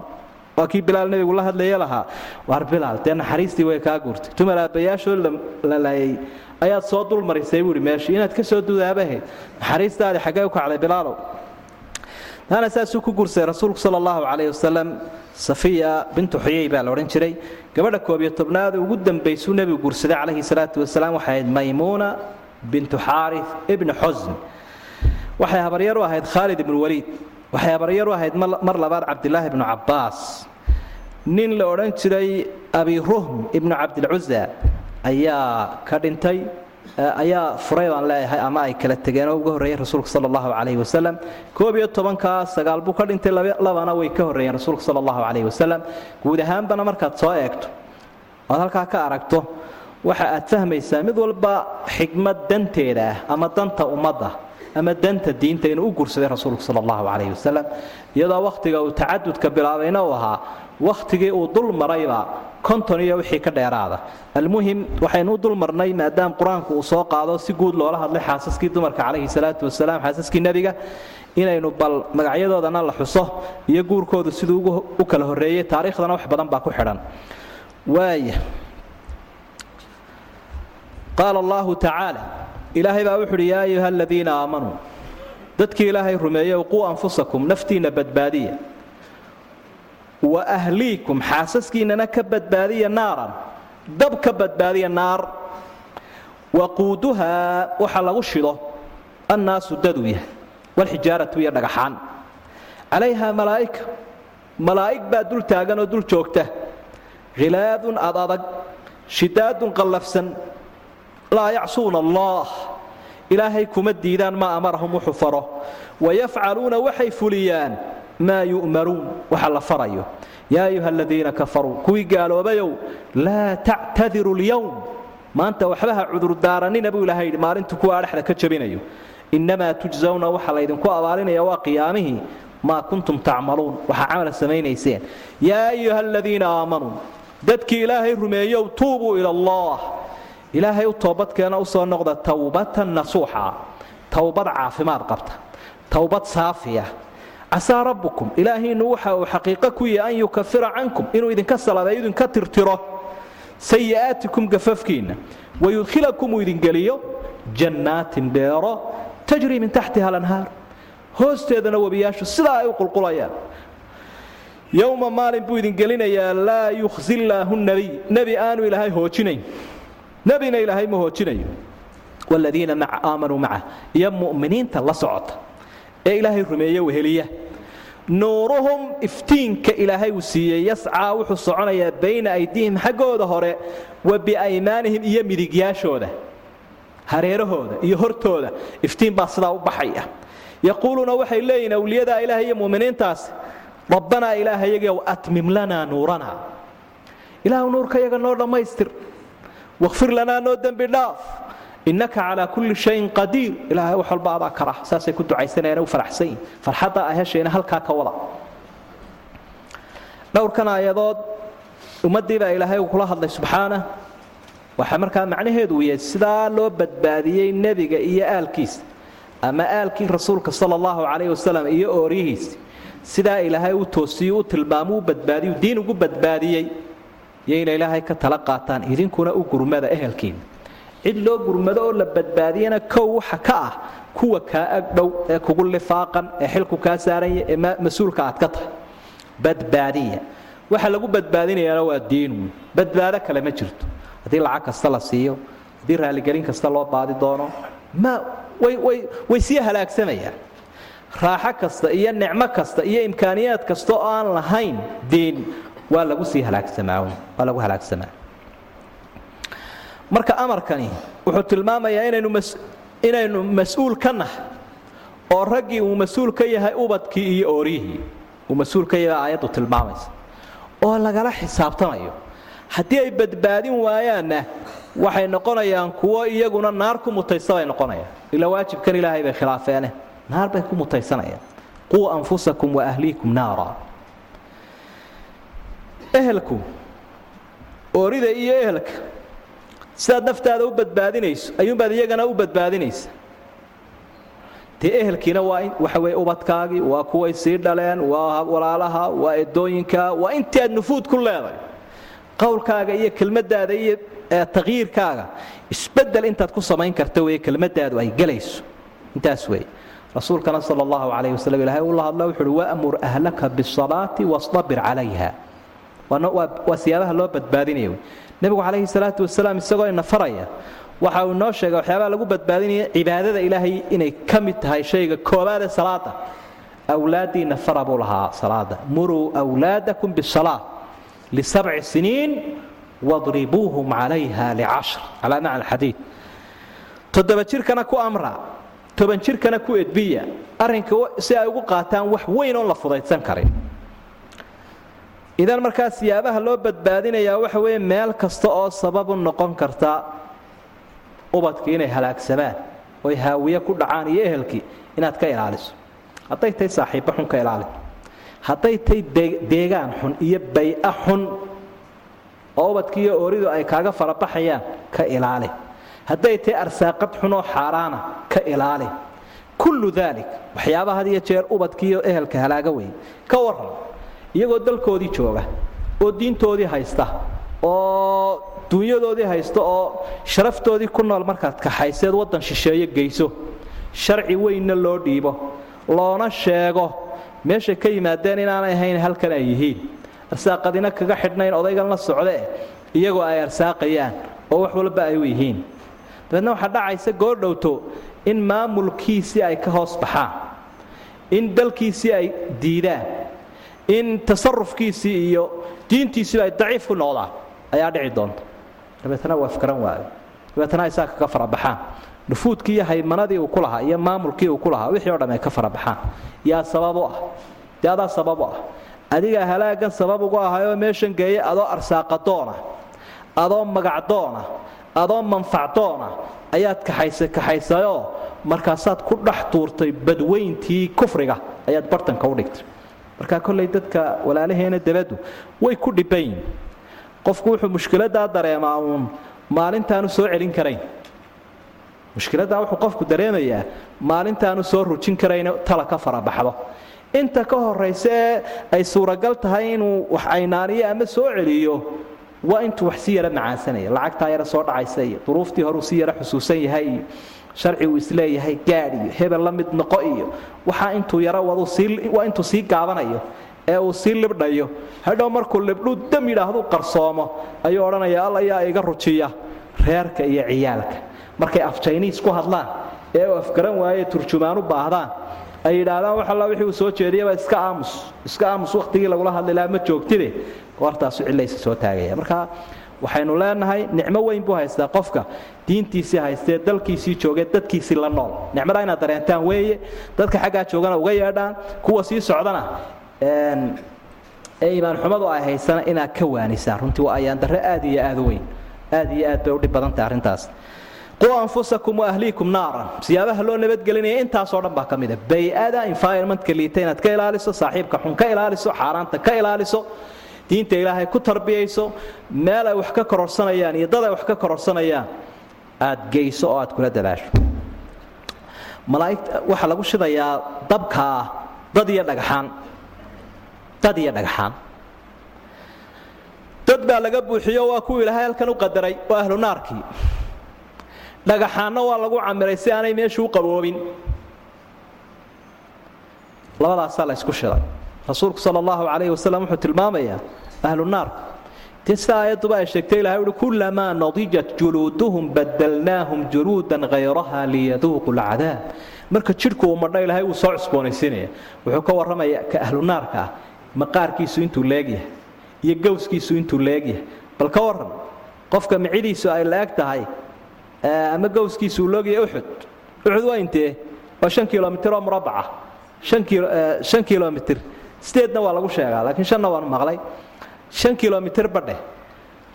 S2: waa kii bilaal nebigu la hadlaya lahaa. Waar bilaal dee naxariistii way kaa guurtay. Tumar aabbayaashood la laayay ayaad soo dulmarisay buuhi meeshii inaad ka soo dudaabahayd naxariistaadii xaggee u kacday bilaalow taana saasuu ku guursaday rasuulku sala allahu calayhi wasalam safiya bintu xuyey baa la odhan jiray. Gabadha koob iyo tobnaad ugu dambaysuu nebigu guursaday calayhi salaatu wasalaam waxay ahayd maymuuna bintu xaari ibni xusn waxay habaryar ahayd khaalid ibnu waliid. Waxay habaryar ahayd mar labaad cabdilaahi ibnu cabbaas. Nin la odhan jiray abi ruhm ibnu cabdilcuza ayaa ka dhintay ayaa furay baan leeyahay ama ay kala tegeen. Oo uga horreeyeen rasuulka sala allahu calayhi wasalam koob iyo tobankaa sagaal buu ka dhintay labana way ka horreeyeen rasuulka sala allahu calayhi wasalam guud ahaanbana markaad soo eegto. Oad halkaa ka aragto waxa aad fahmaysaa mid walba xigmad danteeda ah ama danta ummadda ama danta diinta inuu u guursaday rasuulku sala allahu calayhi wasalam iyadoo wakhtiga uu tacadudka bilaabayna uu ahaa wakhtigii uu dul marayba konton iyo wixii ka dheeraada. Almuhim waxaynu u dul marnay maadaama qur'aanku uu soo qaado si guud loola hadlay xaasaskii dumarka calayhi salaatu wasalaam xaasaskii nebiga inaynu bal magacyadoodana la xuso iyo guurkoodu siduu u kala horreeyey taariikhdana wax badan baa ku xidhan. Waaya qaala allahu tacaala ilaahay baa wuxu uhi yaa ayuha aladiina aamanuu dadkii ilaahay rumeeyow quu anfusakum naftiinna badbaadiya wa ahliikum xaasaskiinnana ka badbaadiya naaran dab ka badbaadiya naar waquuduhaa waxa lagu shido annaasu daduu yahay walxijaaratu iyo dhagaxaan calayhaa malaa'ika malaa'ig baa dul taagan oo dul joogta khilaadun ad adag shidaadun qallafsan laa yacsuuna allah. Ilaahay kuma diidaan maa amarahum wuxuu faro. Wayafcaluuna waxay fuliyaan maa yu'maruun. Waxa la farayo. Yaa ayuha aladiina kafaruu kuwii gaaloobayow laa tactadiru lyowm maanta waxba ha cudurdaaranina buu ilahay yidhi maalintu kuwa dhexda ka jabinayo innamaa tujsawna waxa laydinku abaalinaya waa qiyaamihii maa kuntum tacmaluun. Waxaa camal samaynayseen. Yaa ayuha aladiina aamanuu dadkii ilaahay rumeeyow tuubuu ila allah ilaahay u toobadkeena u soo noqda towbatan nasuuxa. Towbad caafimaad qabta. Towbad saafiya. Casaa rabbukum. Ilaahiinnu waxa uu xaqiiqo ku yahi an yukafira cankum. Inuu idinka salabeeyo idinka tirtiro sayi'aatikum gafafkiinna. Wayudkhilakum uu idin geliyo jannaatin beero tajrii min taxtiha alanhaar. Hoosteedana webiyaashu sidaa ay u qulqulayaan. Yowma maalin buu idin gelinayaa laa yukhsi llaahu nabiy nebi aanu ilaahay hoojinayn nebina ilaahay ma hoojinayo wladiina aamanuu macah iyo mu'miniinta la socota ee ilaahay rumeeye weheliya nuuruhum iftiinka ilaahay uu siiyey yascaa wuxuu soconayaa bayna aydiihim xaggooda hore wa biaymaanihim iyo midigyaashooda hareerahooda iyo hortooda iftiin baa sidaa u baxaya yaquuluuna waxay leeyihiin awliyadaa ilaah iyo muminiintaasi rabbanaa ilaahayagiow atmim lanaa nuuranaa ilaahu nuurkayaga noo dhammaystir waqfir lanaa noo dembi dhaaf innaka calaa kulli shayin qadiir ilaahay wax walba adaa saasay ku ducaysanayaan u yihiin farxadda heshayna halkaa ka wada dhowrkan aayadood ummaddii baa ilaahay kula hadlay subxaana waxaa markaa macnaheedu uu yahay sidaa loo badbaadiyey nebiga iyo aalkiisa ama aalkii rasuulka sala allahu calayh wasalam iyo ooryihiisi sidaa ilaahay u toosiyo u tilmaamo u badbaadiyu diin ugu badbaadiyey iyo inay ilaahay ka tala qaataan idinkuna u gurmada ehelkiina cid loo gurmado oo la badbaadiyana kow waxa ka ah kuwa kaa agdhow ee kugu lifaaqan ee xilku kaa saaranya ee mas'uulka aad ka tahay. Badbaadiya. Waxa lagu badbaadinayaana waa diinu badbaado kale ma jirto. Haddii lacag kasta la siiyo haddii raaligelin kasta loo baadi doono ma way sii halaagsamayaan raaxo kasta iyo nicmo kasta iyo imkaaniyaad kasta oo aan lahayn diin waa lagu sii halaagsamaa waa lagu amarkani wuxuu tilmaamayaa inaynu inaynu mas'uul ka nahay oo raggii uu mas'uul ka yahay ubadkii iyo ooryihii uu mas'uul ka yahay aayaddu tilmaamaysa. Oo lagala xisaabtamayo haddii ay badbaadin waayaanna waxay noqonayaan kuwo iyaguna naar ku mutaysa bay noqonayaan. Ilaa waajibkan ilaahay bay khilaafeene naar bay ku mutaysanayaan. Quu anfusakum wa ahliikum naara ehelku oorida iyo ehelka sidaad naftaada u badbaadinayso ayuunbaad iyagana u badbaadinaysa dee ehelkiina waa waxa weye ubadkaagii waa kuway sii dhaleen waa walaalaha waa edooyinka waa intii nufuud ku leedahay. Qowlkaaga iyo kelmadaada iyo takyiirkaaga isbeddel intaad ku samayn karta wey kelmadaadu ay gelayso. Intaas wey rasuulkana sal allahu calayh wasalam ilahay uu la hadla wuxu uhi wamur ahlaka bisalaati wastabir calayha waa siyaabaha loo badbaadinaya nebigu calayhi salaatu wasalaam isagoo ina faraya waxa uu inoo sheegay waxyaabaha lagu badbaadinaya cibaadada ilaahay inay ka mid tahay shayga koobaadee salaada awlaadiina fara buu lahaa salaada muruu wlaadakum bisalaa lisabci siniin wadribuuhum calayha licashr. Calaa macna alxadiid. Toddoba jirkana ku amra toban jirkana ku edbiya arrinka si ay ugu qaataan wax weyn oon la fudaydsan karin idan markaa siyaabaha loo badbaadinayaa waxa weeye meel kasta oo sababu noqon karta ubadkii inay halaagsamaan oy haawiye ku dhacaan iyo ehelkii inaad ka ilaaliso. Hadday tahay saaxiibba xun ka ilaali. Hadday tahay deegaan xun iyo bay-a xun oo ubadkii iyo ooridu ay kaaga farabaxayaan ka ilaali. Hadday tahay arsaaqad xunoo xaaraana ka ilaali. Kullu daalik waxyaabaha iyo jeer ubadkii iyo ehelka halaaga weyn. Ka waran iyagoo dalkoodii jooga oo diintoodii haysta oo dunyadoodii haysta oo sharaftoodii ku nool markaad kaxayseed waddan shisheeye geyso. Sharci weynna loo dhiibo loona sheego meeshay ka yimaadeen inaanay ahayn halkan ay yihiin. Arsaaqadina kaga xidhnayn odaygan la socdee iyagoo ay arsaaqayaan oo wax walba ay u yihiin. Dabeedna waxaa dhacaysa goordhowto in maamulkiisii ay ka hoos baxaan in dalkiisii ay diidaan in tasarufkiisii iyo diintiisiiba ay daciif ku noqdaan ayaa dhici doonta. Dabeetna waa afkaran waayo. Dabeetna ay saa kaga farabaxaan nufuudkii iyo haymanadii uu ku lahaa iyo maamulkii uu ku lahaa wixii o dham ay ka farabaxaan yaa sabab u ah. Dee sabab u ah. Adigaa halaagan sabab ugu ahayoo meeshan geeye adoo arsaaqadoona adoo magacdoona adoo manfacdoona ayaad kaxaysa kaxaysayoo markaasaad ku dhex tuurtay badweyntii kufriga ayaad bartanka u dhigtay markaa kollay dadka walaalaheena dabaddu way ku dhibbayin qofku wuxuu mushkiladaa dareemaa uun maalintaanu soo celin karayn. Mushkiladaa wuxuu qofku dareemayaa maalintaanu soo rujin karayn tala ka farabaxdo inta ka horaysa ee ay suuragal tahay inuu wax aynaaniyo ama soo celiyo waa intuu wax si yara macaansanaya lacagtaa yara soo dhacaysa iyo duruuftii horuu si yara xusuusan yahay. iyo sharci uu is leeyahay gaadh iyo hebel la mid noqo iyo waxaa intuu yaro waa intuu sii gaabanayo ee uu sii libdhayo. Hadhow markuu libdhuu dam yidhaahdu qarsoomo ayuu odhanaya alla yaa iga rujiya reerka iyo ciyaalka. Markay af jiniis ku hadlaan ee uu afgaran waaye turjumaan u baahdaan ay yidhaahdaan wax alla wixii uu soo jeediyaba iska aamus iska aamus wakhtigii lagula hadli lahaa ma joogtide. Goortaasu cillaysa soo taagaya. Marka waxaynu leenahay nicmo weyn buu haystaa qofka. Diintiisii haystee dalkiisii joogee dadkiisii la nool. Nicmadaa inaad dareentaan weeye dadka xaggaa joogana uga yeedhaan kuwa sii socdana ee iimaanxumadu ay haysana inaad ka waanisaan runtii waa ayaandarre aad iyo aad weyn. Aad iyo aad bay udhib badan tahay arrintaas. Quu anfusakum waahliikum naaran. Siyaabaha loo nabadgelinaya intaasoo dhan baa ka mida bay-ada environmentka liita inaad ka ilaaliso saaxiibka xun ka ilaaliso xaaraanta ka ilaaliso diinta ilaahay ku tarbiyayso meel ay wax ka kororsanayaan iyo dad ay wax ka kororsanayaan aad geyso oo aad kula dadaasho. Malaaigta waxaa lagu shidayaa dabkaa dad iyo dhagxaan. Dad iyo dhagxaan. Dad baa laga buuxiyo waa kuwii ilaahay halkan u qadaray waa ahlu naarkii dhagaxaanna waa lagu camiray si aanay meeshu u qaboobin. Labadaasaa la ysku shiday rasuulku sal allahu calayhi wasalam wuxuu tilmaamayaa ahlu naarka dee ay sheegtay ilahay uhi kullamaa nadijat juluuduhum badalnaahum juluudan hayraha liyaduuqu lcadaab marka jidhku uu madho ilaahay wuu soo cusboonaysiinaya. Wuxuu ka warramaya ka ahlu ah maqaarkiisu intuu leegyahay iyo gowskiisu intuu leegyahay bal ka warran qofka micidiisu ay la-eg tahay ama gowskiisu uu loogyahay uxud uxud waa intee? Waa shan kilomitir oo murabaca shan kilomitir sideedna waa lagu sheegaa laakiin shanna waan maqlay. Shan kilomitir badhe.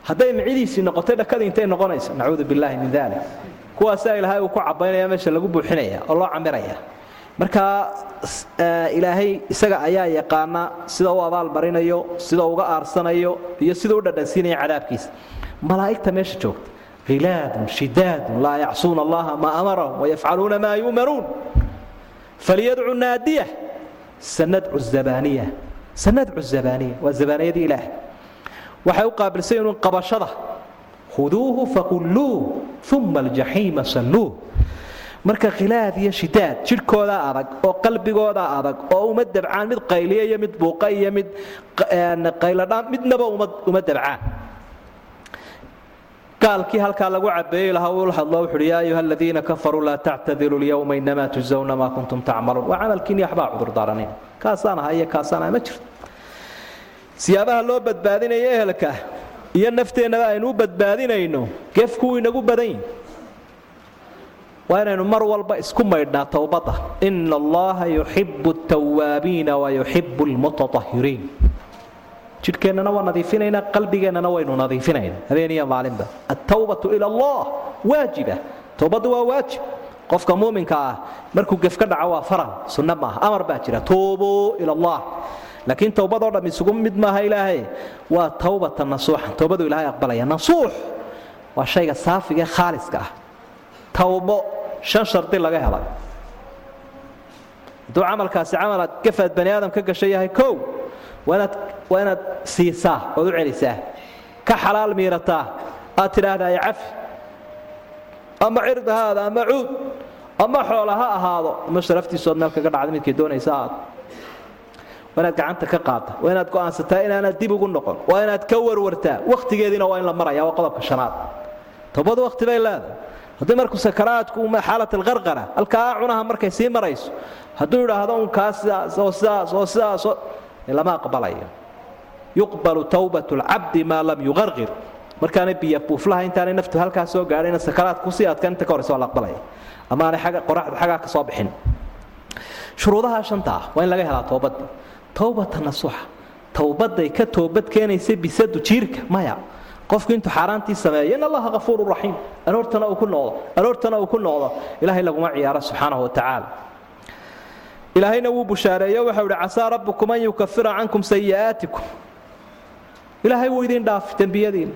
S2: Hadday micidiisii noqotay dhakadii intay noqonayso nacuudu billaahi min dalik kuwaasaa ilaahay uu ku cabaynaya meesha lagu buuxinaya oo loo camiraya. Marka ilaahay isaga ayaa yaqaana sida u abaal marinayo sida uga aarsanayo iyo sida u dhadhansiinaya cadaabkiisa. Malaa'igta meesha joogta khilaadun shidaadun laa yacsuuna allaha maa amarahum wayafcaluuna maa yu'manuun falyadcu naadiya sanadcu zabaniya sanadcu zabaniya waa zabaniyadii ilaah waxay u qaabilsan yihiin qabashada khuduuhu faqulluuh uma aljaxiima salluuh marka khilaad iyo shidaad jidhkooda adag oo qalbigooda adag oo uma dabcaan mid qayliya iyo mid buuqa iyo mid qayladhaan midnaba uma dabcaan gaalkii halkaa lagu cabeeyey lahaa uu hadlo wuxuuhi yaa ayuha aladiina kafaruu laa tactadiru lyawma inamaa tujzawna maa kuntum tacmaluun. Waa camalkiini waxbaa cudurdaaranayn kaasaan aha iyo kaasaan aha ma jirto. Siyaabaha loo badbaadinayo ehelka iyo nafteennaba aynu u badbaadinayno gefkuwuu inagu badan yihi waa inaynu mar walba isku maydhnaa towbadda ina allaha yuxibu altawaabiina wa yuxibu almutatahiriin jidhkeennana waa nadiifinaynaa qalbigeennana waynu nadiifinaynaa habeen iyo maalinba. Altawbatu ila allah waajiba. Towbaddu waa waajib. Qofka muuminka ah markuu gef ka dhaco waa faral sunno maaha. Amar baa jira tuubuu ila allah. Laakiin towbadoo dham isugu mid maaha ilaahay waa towbata nasuuxa towbadu ilaahay aqbalaya. Nasuux waa shayga saafiga ee khaaliska ah. Tawbo shan shardi laga helay. Hadduu camalkaasi camalaad gafaad bani aadam ka gashay yahay kow waa inaad waa inaad siisaa ood u celisaa. Ka xalaal miirataa aad tidhaahdaa ya cafi ama cird haada ama cuud ama xoola ha ahaado. Ama sharaftiisood meel kaga dhacda midkay doonaysa aad. Waa inaad gacanta ka qaadda waa inaad go'aansataa inaanaad dib ugu noqon waa inaad ka warwartaa. Wakhtigeediina waa in la maraya waa qodobka shanaad. Towbadu wakhti bay leedahay. Haddii markuu sakaraadku xaalat alqarqara halkaa cunaha markay sii marayso hadduu idhaahdo un kaa sidaas oo sidaas oo sidaas lama aqbalayo yuqbalu towbat lcabdi maa lam yuqarqir markaanay biyo buuflaha intaanay naftu halkaa soo gaadhayna sakaraadku sii adkaan inta ka horeysa waa la aqbalaya ama aanay xagga qoraxdu xaggaa ka soo bixin. Shuruudaha shanta ah waa in laga helaa toobadii towbata nasuuxa towbaday ka toobad keenaysa bisadu jiirka maya. Qofku intuu xaaraantii sameeyo in allaha hafuuru raxiim aroortana uu ku noqdo aroortana uu ku noqdo. Ilaahay laguma ciyaaro subxaanahu watacaala ilaahayna wuu bushaareeyo waxau ihi casaa rabbukum an yukafira cankum sayi'aatikum ilaahay wuu idin dhaafi dembiyadiina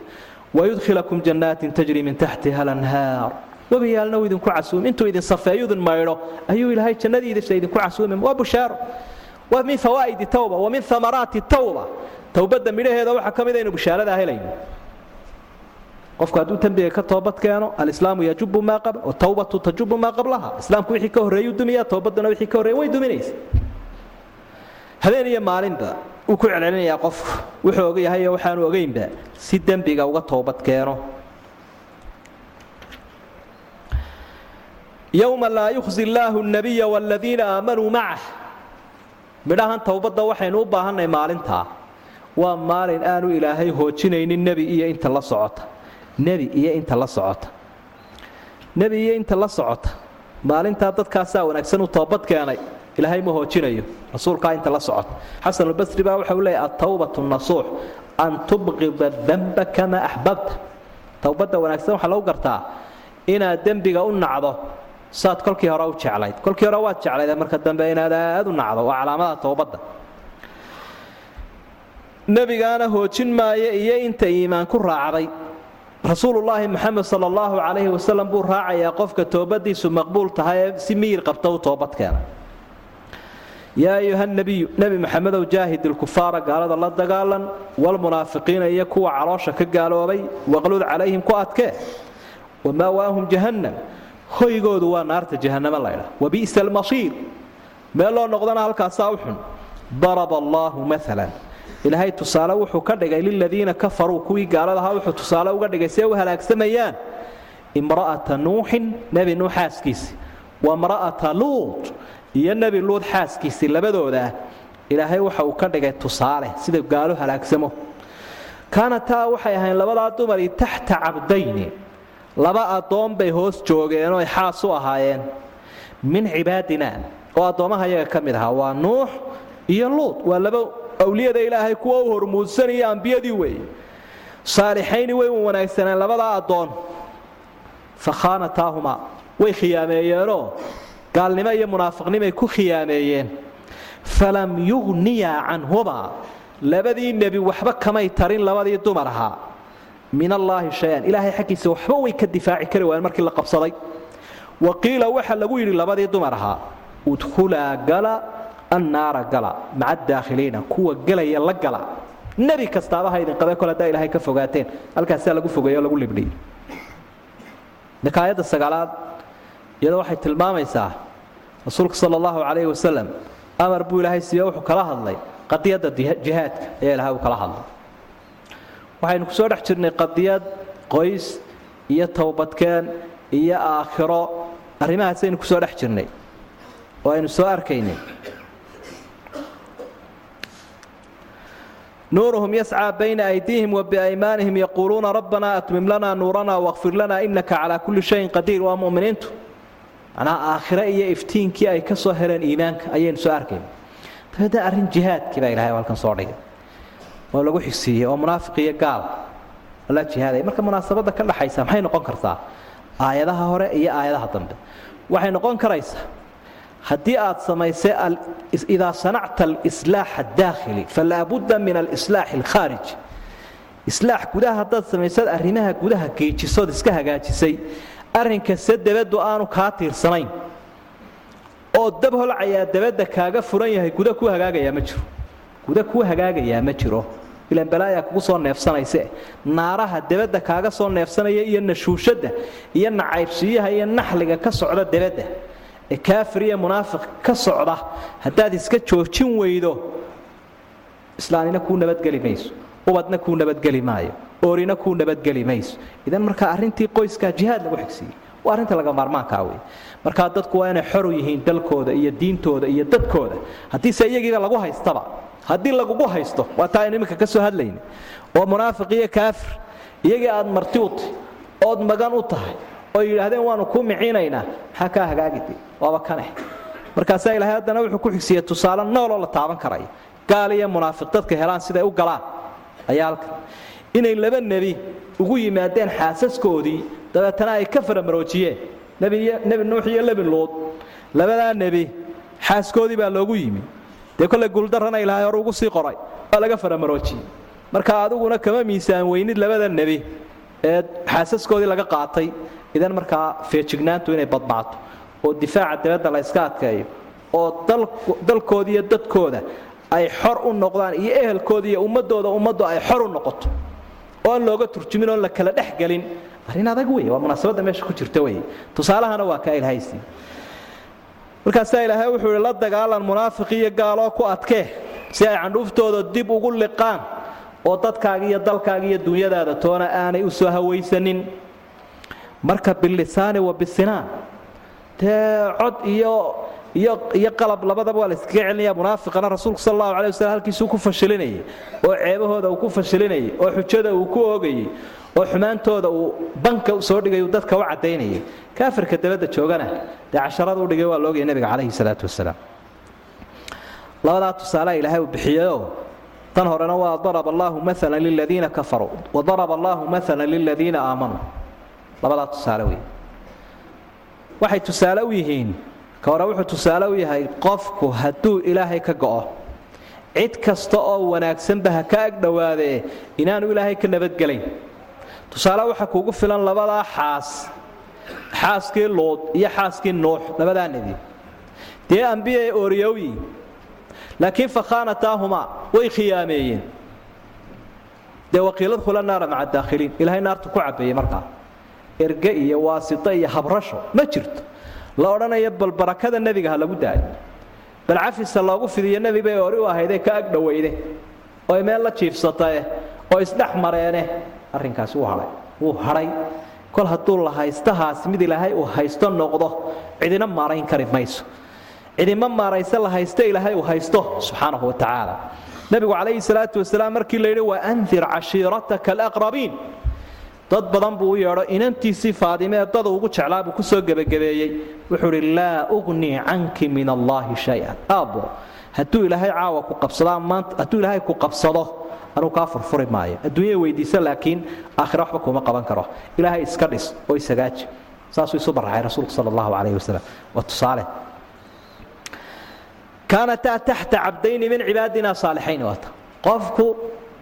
S2: wayudkhilakum jannaatin tajri min taxtiha lanhaar webiyaalna uu idinku casuumi intuu idin safeeyo idin maydho ayuu ilaahay jannadiidisa idinku casuumi waa bushaaro waa min fawaa'idi tawba wa min amaraati tawba. Towbadda midhaheeda waxaa ka mid aynu bushaaradaa helayno qofku hadduu dembiga ka toobad keeno alislaamu yajubu maa qabl watawbatu tajubu maa qablaha islaamku wixii ka horreeyuu dumiya towbadduna wixii ka horreeya way duminaysa habeen iyo maalinba wuu ku celcelinayaa qofku wuxuu og yahay iyo waxaanu ogaynba si dembiga uga toobad keeno. Yowma laa yukhzi illaahu nabiya waaladiina aamanuu macah midhahan towbadda waxaynu u baahanay maalintaa waa maalin aanu ilaahay hoojinaynin nebi iyo inta la socota. Nebi iyo inta la socota. Nebi iyo inta la socota. Maalintaa dadkaasaa wanaagsan u toobad keenay ilaahay ma hoojinayo. Rasuulkaa inta la socota xasanulbasri baa waxau leeyahy altawbatu nasuux an tubqida damba kamaa axbabta towbadda wanaagsan waxaa lagu gartaa inaad dembiga u nacdo saad kolkii hore u jeclayd. Kolkii hore waad jeclayd marka dambe inaad aad u nacdo waa calaamada towbadda nebigaana hoojin maayo iyo inta iimaan ku raacday. Rasuululaahi moxamed sal allahu calayhi wasalam buu raacayaa qofka toobadiisu maqbuul tahay ee si miyir qabta u toobadkeena yaa ayuha nabiyu nebi maxamedow jaahid ilkufaara gaalada la dagaalan walmunaafiqiina iyo kuwa caloosha ka gaaloobay waqlud calayhim ku adkee wamaawaahum jahannam hoygoodu waa naarta jahannamo laydha wabi'sa almasiir meel noqdana halkaasaa u daraba allaahu maalan ilaahay tusaale wuxuu ka dhigay liladiina kafaruu kuwii gaaladahaa wuxuu tusaale uga dhigay see u halaagsamayaan. Imra'ata nuuxin nebi nuux wamra'ata luut iyo nebi luud xaaskiisii labadoodaa ilaahay waxa uu ka dhigay tusaale sida gaalo halaagsamo. Kaanataa waxay ahayn labadaa dumarii taxta cabdayni laba addoon bay hoos joogeenoo ay xaas u ahaayeen min cibaadina oo addoommaha iyaga ka mid ahaa waa nuux iyo luud waa laba awliyada ilaahay kuwa u hormuudsanaya ambiyadii weeye. Saalixayni way u wanaagsaneen labadaa addoon. Fa khaanataahumaa way khiyaameeyeenoo gaalnimo iyo munaafiqnimay ku khiyaameeyeen. Falam yugniyaa canhumaa. Labadii nebi waxba kamay tarin labadii dumar ahaa min allaahi shay-an. Ilaahay xaggiisa waxba way ka difaaci kari waayeen markii la qabsaday. Wa qiila waxa lagu yidhi labadii dumar ahaa udkhulaa gala annaara gala. Maca daakhiliina kuwa gelaya la gala. Nebi kastaaba ha idin kol haddaa ilaahay ka fogaateen. Halkaasaa lagu fogeeyo lagu libdhiyey nikaayadda sagaalaad iyadoo waxay tilmaamaysaa rasuulka sala allahu calayhi wasalam amar buu ilaahay siiye wuxuu kala hadlay qadiyadda jihaadka ayaa ilahay uu kala hadlay. Waxaynu ku soo dhex jirnay qadiyad qoys iyo towbadkeen iyo aakhiro. Arrimahaasaynu ku soo dhex jirnay oo aynu soo arkaynay. Nuuruhum yascaa bayna aydiihim wa biaymaanihim yaquuluuna rabbanaa atmim lanaa nuuranaa waqfir lanaa innaka calaa kulli shayin qadiir. Waa mu'miniintu macnaha aakhire iyo iftiinkii ay ka soo heleen iimaanka ayaynu soo arkayna dabeedna arrin jihaadkii baa ilahay halkan soo dhigay oo lagu xigsiiyey oo munaafiq iyo gaal la jihaaday. Marka munaasabadda ka dhaxaysa maxay noqon kartaa? Aayadaha hore iyo aayadaha dambe. Waxay noqon karaysaa haddii aad samaysay idaa sanacta alislaax adaakhili falaabudda min alislaax alkhaarij. Islaax gudaha haddaad samaysad arrimaha gudaha geejisood iska hagaajisay arrinkase dabaddu aanu kaa tiirsanayn oo dab holcayaa dabadda kaaga furan yahay guda kuu hagaagayaa ma jiro. Guda kuu hagaagayaa ma jiro. Ilaan balaayaa kugu soo neefsanayse. Naaraha dabadda kaaga soo neefsanaya iyo nashuushadda iyo nacaybsiiyaha iyo naxliga ka socda dabadda ee kaafir iyo munaafiq ka socda haddaad iska joojin weydo islaanina kuu nabadgeli mayso. Ubadna kuu nabadgeli maayo oorina kuu nabadgeli mayso idan marka arrintii qoyskaa jihaad lagu xigsiiyey waa arrinta laga maarmaankaa wey. Markaa dadku waa inay xoru yihiin dalkooda iyo diintooda iyo dadkooda. Haddiise iyagiiba lagu haystaba haddii lagugu haysto waa taa aynu ka soo hadlayna oo munaafiq iyo kaafir. Iyagii aad marti u tahy ood magan u tahay oo yidhaahdeen waanu kuu micinaynaa maxaa kaa hagaagide waaba kaneh markaasaa ilaahay haddana wuxuu ku xigsiiya tusaale nooloo la taaban karaya gaal iyo munaafiq dadka helaan siday u galaan. Ayaa halkan inay laba nebi ugu yimaadeen xaasaskoodii dabeetana ay ka faramaroojiyeen nebi nuux iyo nebi luud labadaa nebi xaaskoodii baa loogu yimi. Dee kolley guuldarrana ilaahay hore ugu sii qoray waa laga faramaroojiyey marka adiguna kama miisaan weynid labada nebi ee xaasaskoodii laga qaatay. Idan markaa feejignaantu inay badbaato oo difaaca dabadda la yska adkeeyo oo dalkooda iyo dadkooda ay xor u noqdaan iyo ehelkooda iyo ummadooda ummaddu ay xor u noqoto oo aan looga turjumin oon la kala dhex gelin arrin adag wey waa munaasabadda meesha ku jirta wey tusaalahana waa kaa ilahaysi. Markaasaa ilaahay wuxuu ihi la dagaalan munaafiq iyo gaaloo ku adkee si ay candhuuftooda dib ugu liqaan oo dadkaaga iyo dalkaaga iyo dunyadaada toona aanay u soo hawaysanin. Marka bilisaani wa bisinaan dee cod iyo iyo qalab labadaba waa la iskaga celinaya munaafiqana rasuulku sal allahu alay waslm halkiisuu ku fashilinayay oo ceebahooda uu ku fashilinayay oo xujada uu ku oogayay oo xumaantooda uu banka soo dhigay uu dadka u caddaynayay. Kaafirka dabadda joogana dee casharada u dhigay waa loogaya nebiga calayhi salaatu wasalaam. Labadaa tusaalaha ilaahay uu bixiyeyoo tan horena waa daraba allaahu maala liladiina kafaruu wa daraba allaahu maala liladiina aamanuu labadaa tusaale wey waxay tusaale u yihiin ka hore wuxuu tusaale u yahay qofku hadduu ilaahay ka go'o cid kasta oo wanaagsanba ha ka ag dhowaadee inaanu ilaahay ka nabadgelayn tusaale waxaa kuugu filan labadaa xaas xaaskii luud iyo xaaskii nuux labadaa nebi. Dee ambiyay ooriyowyi laakiin fakhaanataahumaa way khiyaameeyeen. Dee waqiilad khula naara maca daakhiliin ilaahay naartu ku cabbeeyey markaa. Erge iyo waasito iyo habrasho ma jirto la odhanayo bal barakada nebiga ha lagu daayo bal cafisa loogu fidiyo nebi bay ori u ahaydee ka ag oy meel la jiifsatae oo isdhex mareene. Arrinkaasi wuu hadhay wuu hadhay kol hadduu la haystahaasi mid ilaahay uu haysto noqdo cidina maarayn kari mayso. Cidima maarayse la haysto ilaahay uu haysto subxaanahu wa tacaala. Nebigu calayhi salaatu wasalaam markii la yidhi wa andir cashiirataka alaqrabiin dad badan buu u yeedho inantiisii faadime dada ugu jeclaa buu ku soo gebagabeeyey wuxuu idhi laa ugnii canki min allaahi shay-an. Aabbo hadduu ilaahay caawa ku qabsadaa maanta hadduu ilaahay ku qabsado anuu kaa furfuri maayo. Adduunyada weydiisa laakiin aakhira waxba kuma qaban karo. Ilaahay iska dhis oo isagaaji saasuu isu baraxay rasuulku sala allahu calayhi wasalam waa tusaale kaanataa taxta cabdayni min cibaadina saalixayn waata. Qofku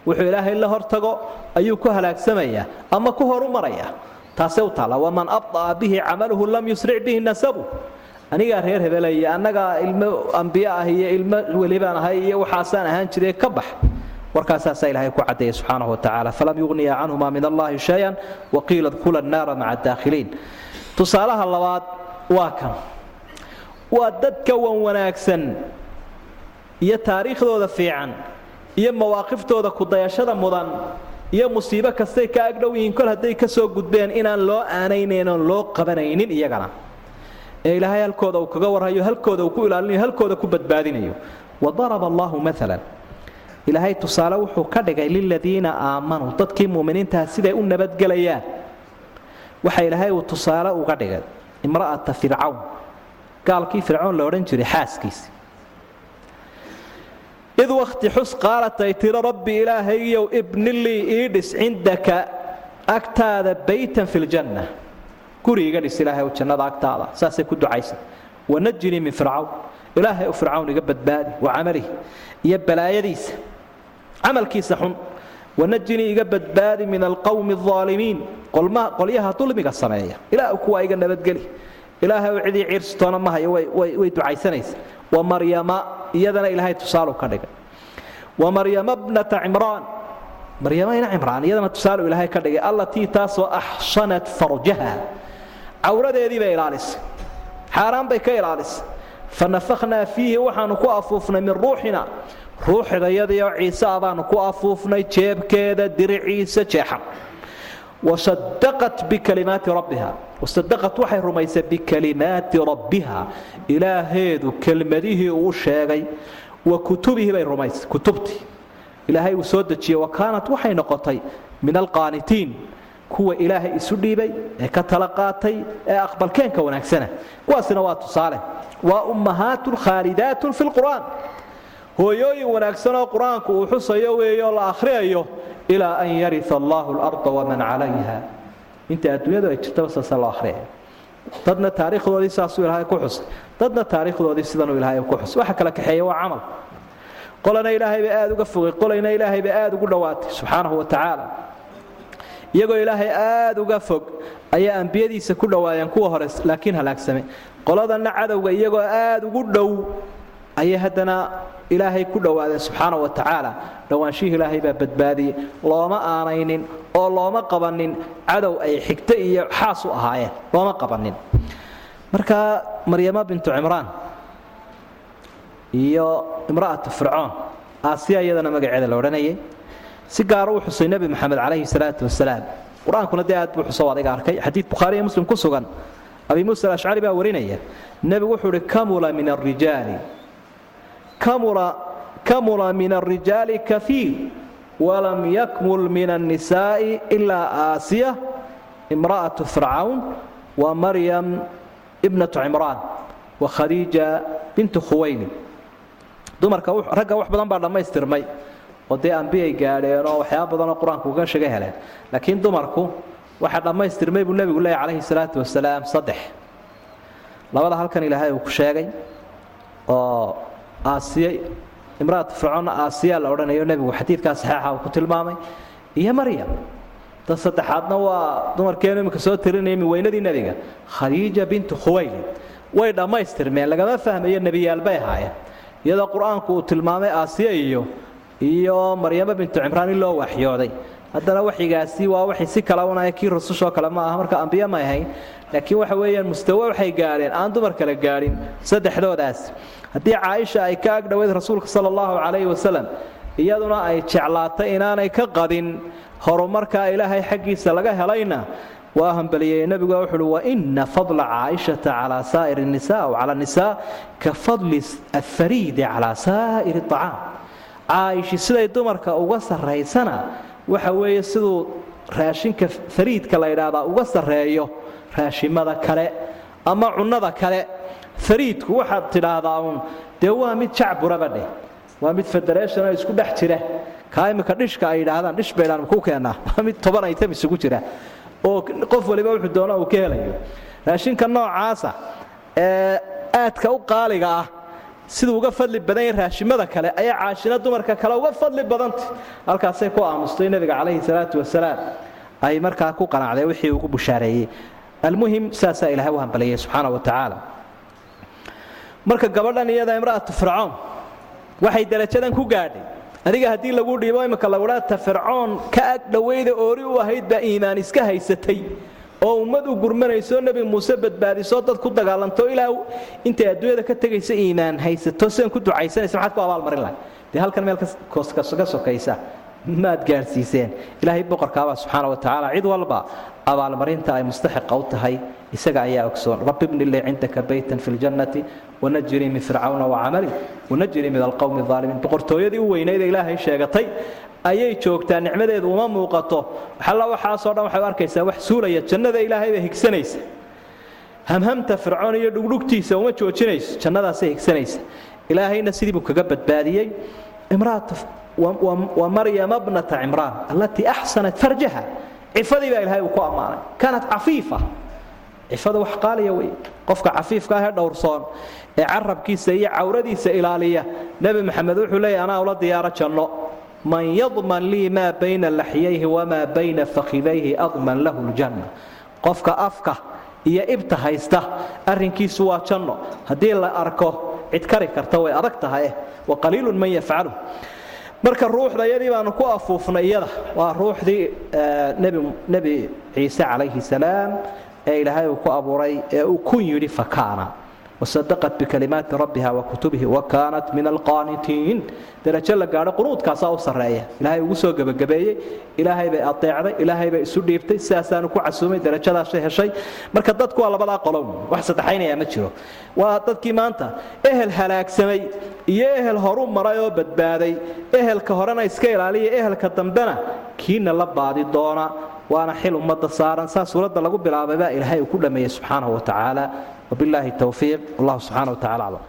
S2: wuxuu ilaahay la hortago ayuu ku halaagsamayaa ama ku horu marayaa taasee u taalla waman abda'a bihi camaluhu lam yusric bihi nasabu. Anigaa reer hebelaya annagaa ilmo ambiye ah iyo ilmo welibaan ahay iyo waxaasaan ahaan jiray ka bax. Warkaasaasaa ilaahay ku caddeeyey subxaanahu wa tacaala. Falam yugniya canhuma min allahi shay-an waqiila dkhula annaara maca daakhiliin tusaalaha labaad waa kan. Waa dadka wan wanaagsan iyo taariikhdooda fiican iyo mawaaqiftooda kudayashada mudan iyo musiibo kastay ka agdhow yihiin kol hadday ka soo gudbeen inaan loo aanaynayn oon loo qabanaynin iyagana. Ee ilaahay halkooda uu kaga warhayo halkooda uu ku ilaalinayo halkooda ku badbaadinayo. Wadaraba allahu maalan ilaahay tusaale wuxuu ka dhigay liladiina aamanuu dadkii muuminiintaha siday u nabadgelayaan. Waxa ilaahay uu tusaale uga dhigay imra'ata fircawn. Gaalkii fircoon la odhan jiray xaaskiisi id wakhti xus qaalat tiro rabbi ilaahayow ibnilii ii dhis cindaka agtaada baytan fi ljanna guri dhis ilaahay jannada agtaada saasay ku ducaysa. Wanajinii min fircawn. Ilaahay u fircawn iga badbaadi wa camalihi iyo balaayadiisa. Camalkiisa xun. Wanajinii iga badbaadi min alqowmi alaalimiin qolyaha dulmiga sameeya. Ilaah kuwaa iga nabadgeli. Ilaahay cidii ciirsitoona ma hayo way ducaysanaysa wa maryama iyadana ilaahay tusaalu ka dhigay. Wa maryama bnata cimraan. Maryama ina cimraan iyadana tusaalu ilaahay ka dhigay. Allatii taasoo axsanat farjaha. Cawradeedii bay ilaalisay. Xaaraan bay ka ilaalisay. Fanafakhnaa fiihi waxaanu ku afuufnay min ruuxina. Ruuxdayadiioo ciise a baanu ku afuufnay jeebkeeda diriciisa jeexan wasadaqat bikalimaati rabbiha wasadaqat waxay rumaysay bikalimaati rabbiha ilaaheedu kelmadihii uu sheegay wa kutubihi bay rumaysay kutubtii ilaahay uu soo dejiyey wa kaanat waxay noqotay min alqaanitiin kuwa ilaahay isu dhiibay ee ka tala qaatay ee aqbalkeenka wanaagsana kuwaasina waa tusaale waa ummahaatun khaalidaatun fi lqur'aan hooyooyin wanaagsanoo qur'aanku uu xusayo weeyo la akhriyayo ilaa an yaria allahu larda waman calayha. Inta adduunyadu ay jirtaba saasa loo ahriyaya dadna taariikhdoodii saasuu ilaahay ku xusay. Dadna taariikhdoodii sidanuu ilaahay ku xusay. Waxa kala kaxeeya waa camal. Qolana ilaahay bay aad uga fogay. Qolayna ilaahay bay aad ugu dhowaatay subxaanahu wa iyagoo ilaahay aad uga fog ayaa ambiyadiisa ku dhowaadeen kuwa hore laakiin halaagsamay. Qoladanna cadowga iyagoo aad ugu dhow ayay haddana ilaahay ku dhowaadeen subxaana wa tacaala dhowaanshihii ilaahay baa badbaadiyey looma aanaynin oo looma qabanin cadow ay xigto iyo xaas u ahaayeen. Looma qabanin marka maryamo bintu cimraan iyo imra'atu fircoon aasiya iyadana magaceeda la odhanayay si gaara u xusay nebi moxamed calayhi salaatu wasalaam qur'aankuna dee aad buu xuso adiga arkay. Xadiid bukhaari iyo muslim ku sugan. Abi muusa alashcari baa warinaya. Nebigu wuxuu uhi kamula min alrijaali kamula min alrijaali kaiir walam yakmul min annisaa'i ilaa aasiya imra'atu fircawn wa maryam ibnatu cimraan wa khadiija bintu khuwayni dumarka ragga wax badan baa dhammaystirmay. Oo dee ambiyay gaadheen oo waxyaaba badanoo qur'aanku uga shaga heleen. Laakiin dumarku waxaa dhammaystirmay buu nebigu leeyahy calayhi salaatu wasalaam saddex. Labada halkan ilaahay uu ku sheegay oo aasiya imra'atu fircoonna aasiya la odhanayo nebigu xadiidkaa saxeixa ku tilmaamay. Iyo maryam dad saddexaadna waa dumarkeenu iminka soo tirinaya min weynadii nebiga khadiija bintu khuwaylid. Way dhammaystirmeen lagama fahmayo nebiyaal bay ahaayeen. Iyadoo qur'aanku uu tilmaamay aasiya iyo iyo maryamo bintu cimraan in loo waxyooday. Haddana waxigaasi waa waxay si kala unaya kii rusushoo kale ma aha marka ambiye may ahayn. Laakiin waxa weeyaan mustawe waxay gaadheen aan dumar kale gaadhin saddexdoodaas haddii caaisha ay ka agdhoweyd rasuulka sala allahu calayhi wasalam iyaduna ay jeclaatay inaanay ka qadin horumarkaa ilaahay xaggiisa laga helayna waa hambaliyey. Nebigu wuxu uhi waina fadla caaishata calaa saa'ir nisa aw cala nisaa ka fadli afariidi calaa saa'ir acaam caa'ishi siday dumarka uga sarraysana waxa weeye siduu raashinka fariidka la ydhaahdaa uga sarreeyo raashimada kale ama cunnada kale fariidku waxaad tidhaahdaa uun dee waa mid jacburaba dheh waa mid federation oo isku dhex jira. Kaa imika dhishka ay yidhaahdaan dhish baydhaan ku keennaa waa mid toban item isugu jira. Oo qof waliba wuxuu doona uu ka helayo. Raashinka noocaasa ee aadka u qaaliga ah siduu uga fadli badan raashimada kale ayaa caashina dumarka kale uga fadli badantay halkaasay ku aamustay nebiga calayhi salaatu wasalaam. Ay markaa ku qanacday wixii ugu bushaareeyey almuhim saasaa ilaahay u hambaliyey subxaana wa tacaala marka gabadhan iyada imra'atu fircoon waxay darajadan ku gaadhay. Adiga haddii lagu dhiibo imika lagudhaa ta fircoon ka ag dhowayda oori u ahayd baa iimaan iska haysatay. Oo ummad u gurmanayso nebi muuse badbaadiso dad ku dagaalanto ilaa intay adduunyada ka tegaysa iimaan haysato sidan ku ducaysanaysa maxaad ku abaalmarin lahay dee halkan meel ka sokaysa maad gaadhsiiseen ilaahay boqorkaabaa subxaana wa tacaala cid walba abaalmarinta ay mustaxiqa u tahay isaga ayaa ogsoon. Rabbi bni lii cindaka baytan fi ljannati wanajinii min fircawna wacamali wanajinii min alqowmi aalimiin boqortooyadii u weynayda ilaahay sheegatay ayay joogtaa nicmadeedu uma muuqato. Waxalla waxaasoo dhan waxay u arkaysaa wax suulaya jannada ilaahay bay higsanaysa hamhamta fircoon iyo dhugdhugtiisa uma joojinayso jannadaasay higsanaysa ilaahayna sidii buu kaga badbaadiyey wamaryama bnata cimraan allatii axsanat farjaha. Cifadii baa ilaahay uu ku ammaanay. Kaanat cafiifa. Cifada wax qaaliya wey qofka cafiifka ahee dhowrsoon ee carabkiisa iyo cawradiisa ilaaliya nebi maxamed wuxuu leeya anaa ula diyaaro janno. Man yadman lii maa bayna laxyayhi wamaa bayna fakhidayhi adman lahu ljanna. Qofka afka iyo ibta haysta arrinkiisu waa janno. Haddii la arko cid kari karta way adag tahay. Eh wa qaliilun man yafcalu marka ruuxda iyadii baanu ku afuufnay iyada. Waa ruuxdii nebi ciise calayhi salaam ee ilaahay uu ku abuuray ee uu kun yidhi fakaana wasadaqat bikalimaati rabbiha wa kutubihi wa kaanat min alqaanitiin darajo la gaadho qunuudkaasaa u sarreeya ilaahay ugu soo gebagabeeyey ilaahay bay adeecday ilaahay bay isu dhiibtay sidaasaanu ku casuumay darajadaashay heshay marka dadku waa labadaa qolow wax saddexaynayaa ma jiro waa dadkii maanta ehel halaagsamay iyo ehel horu maray oo badbaaday ehelka horena iska ilaaliya ehelka dambena kiina la baadi doona waana xil ummadda saaran saa suuradda lagu bilaabay baa ilaahay uu ku dhammeeyey subxaanahu wa tacaala wabilaahi towfiiq allah subxana wa tacala aclam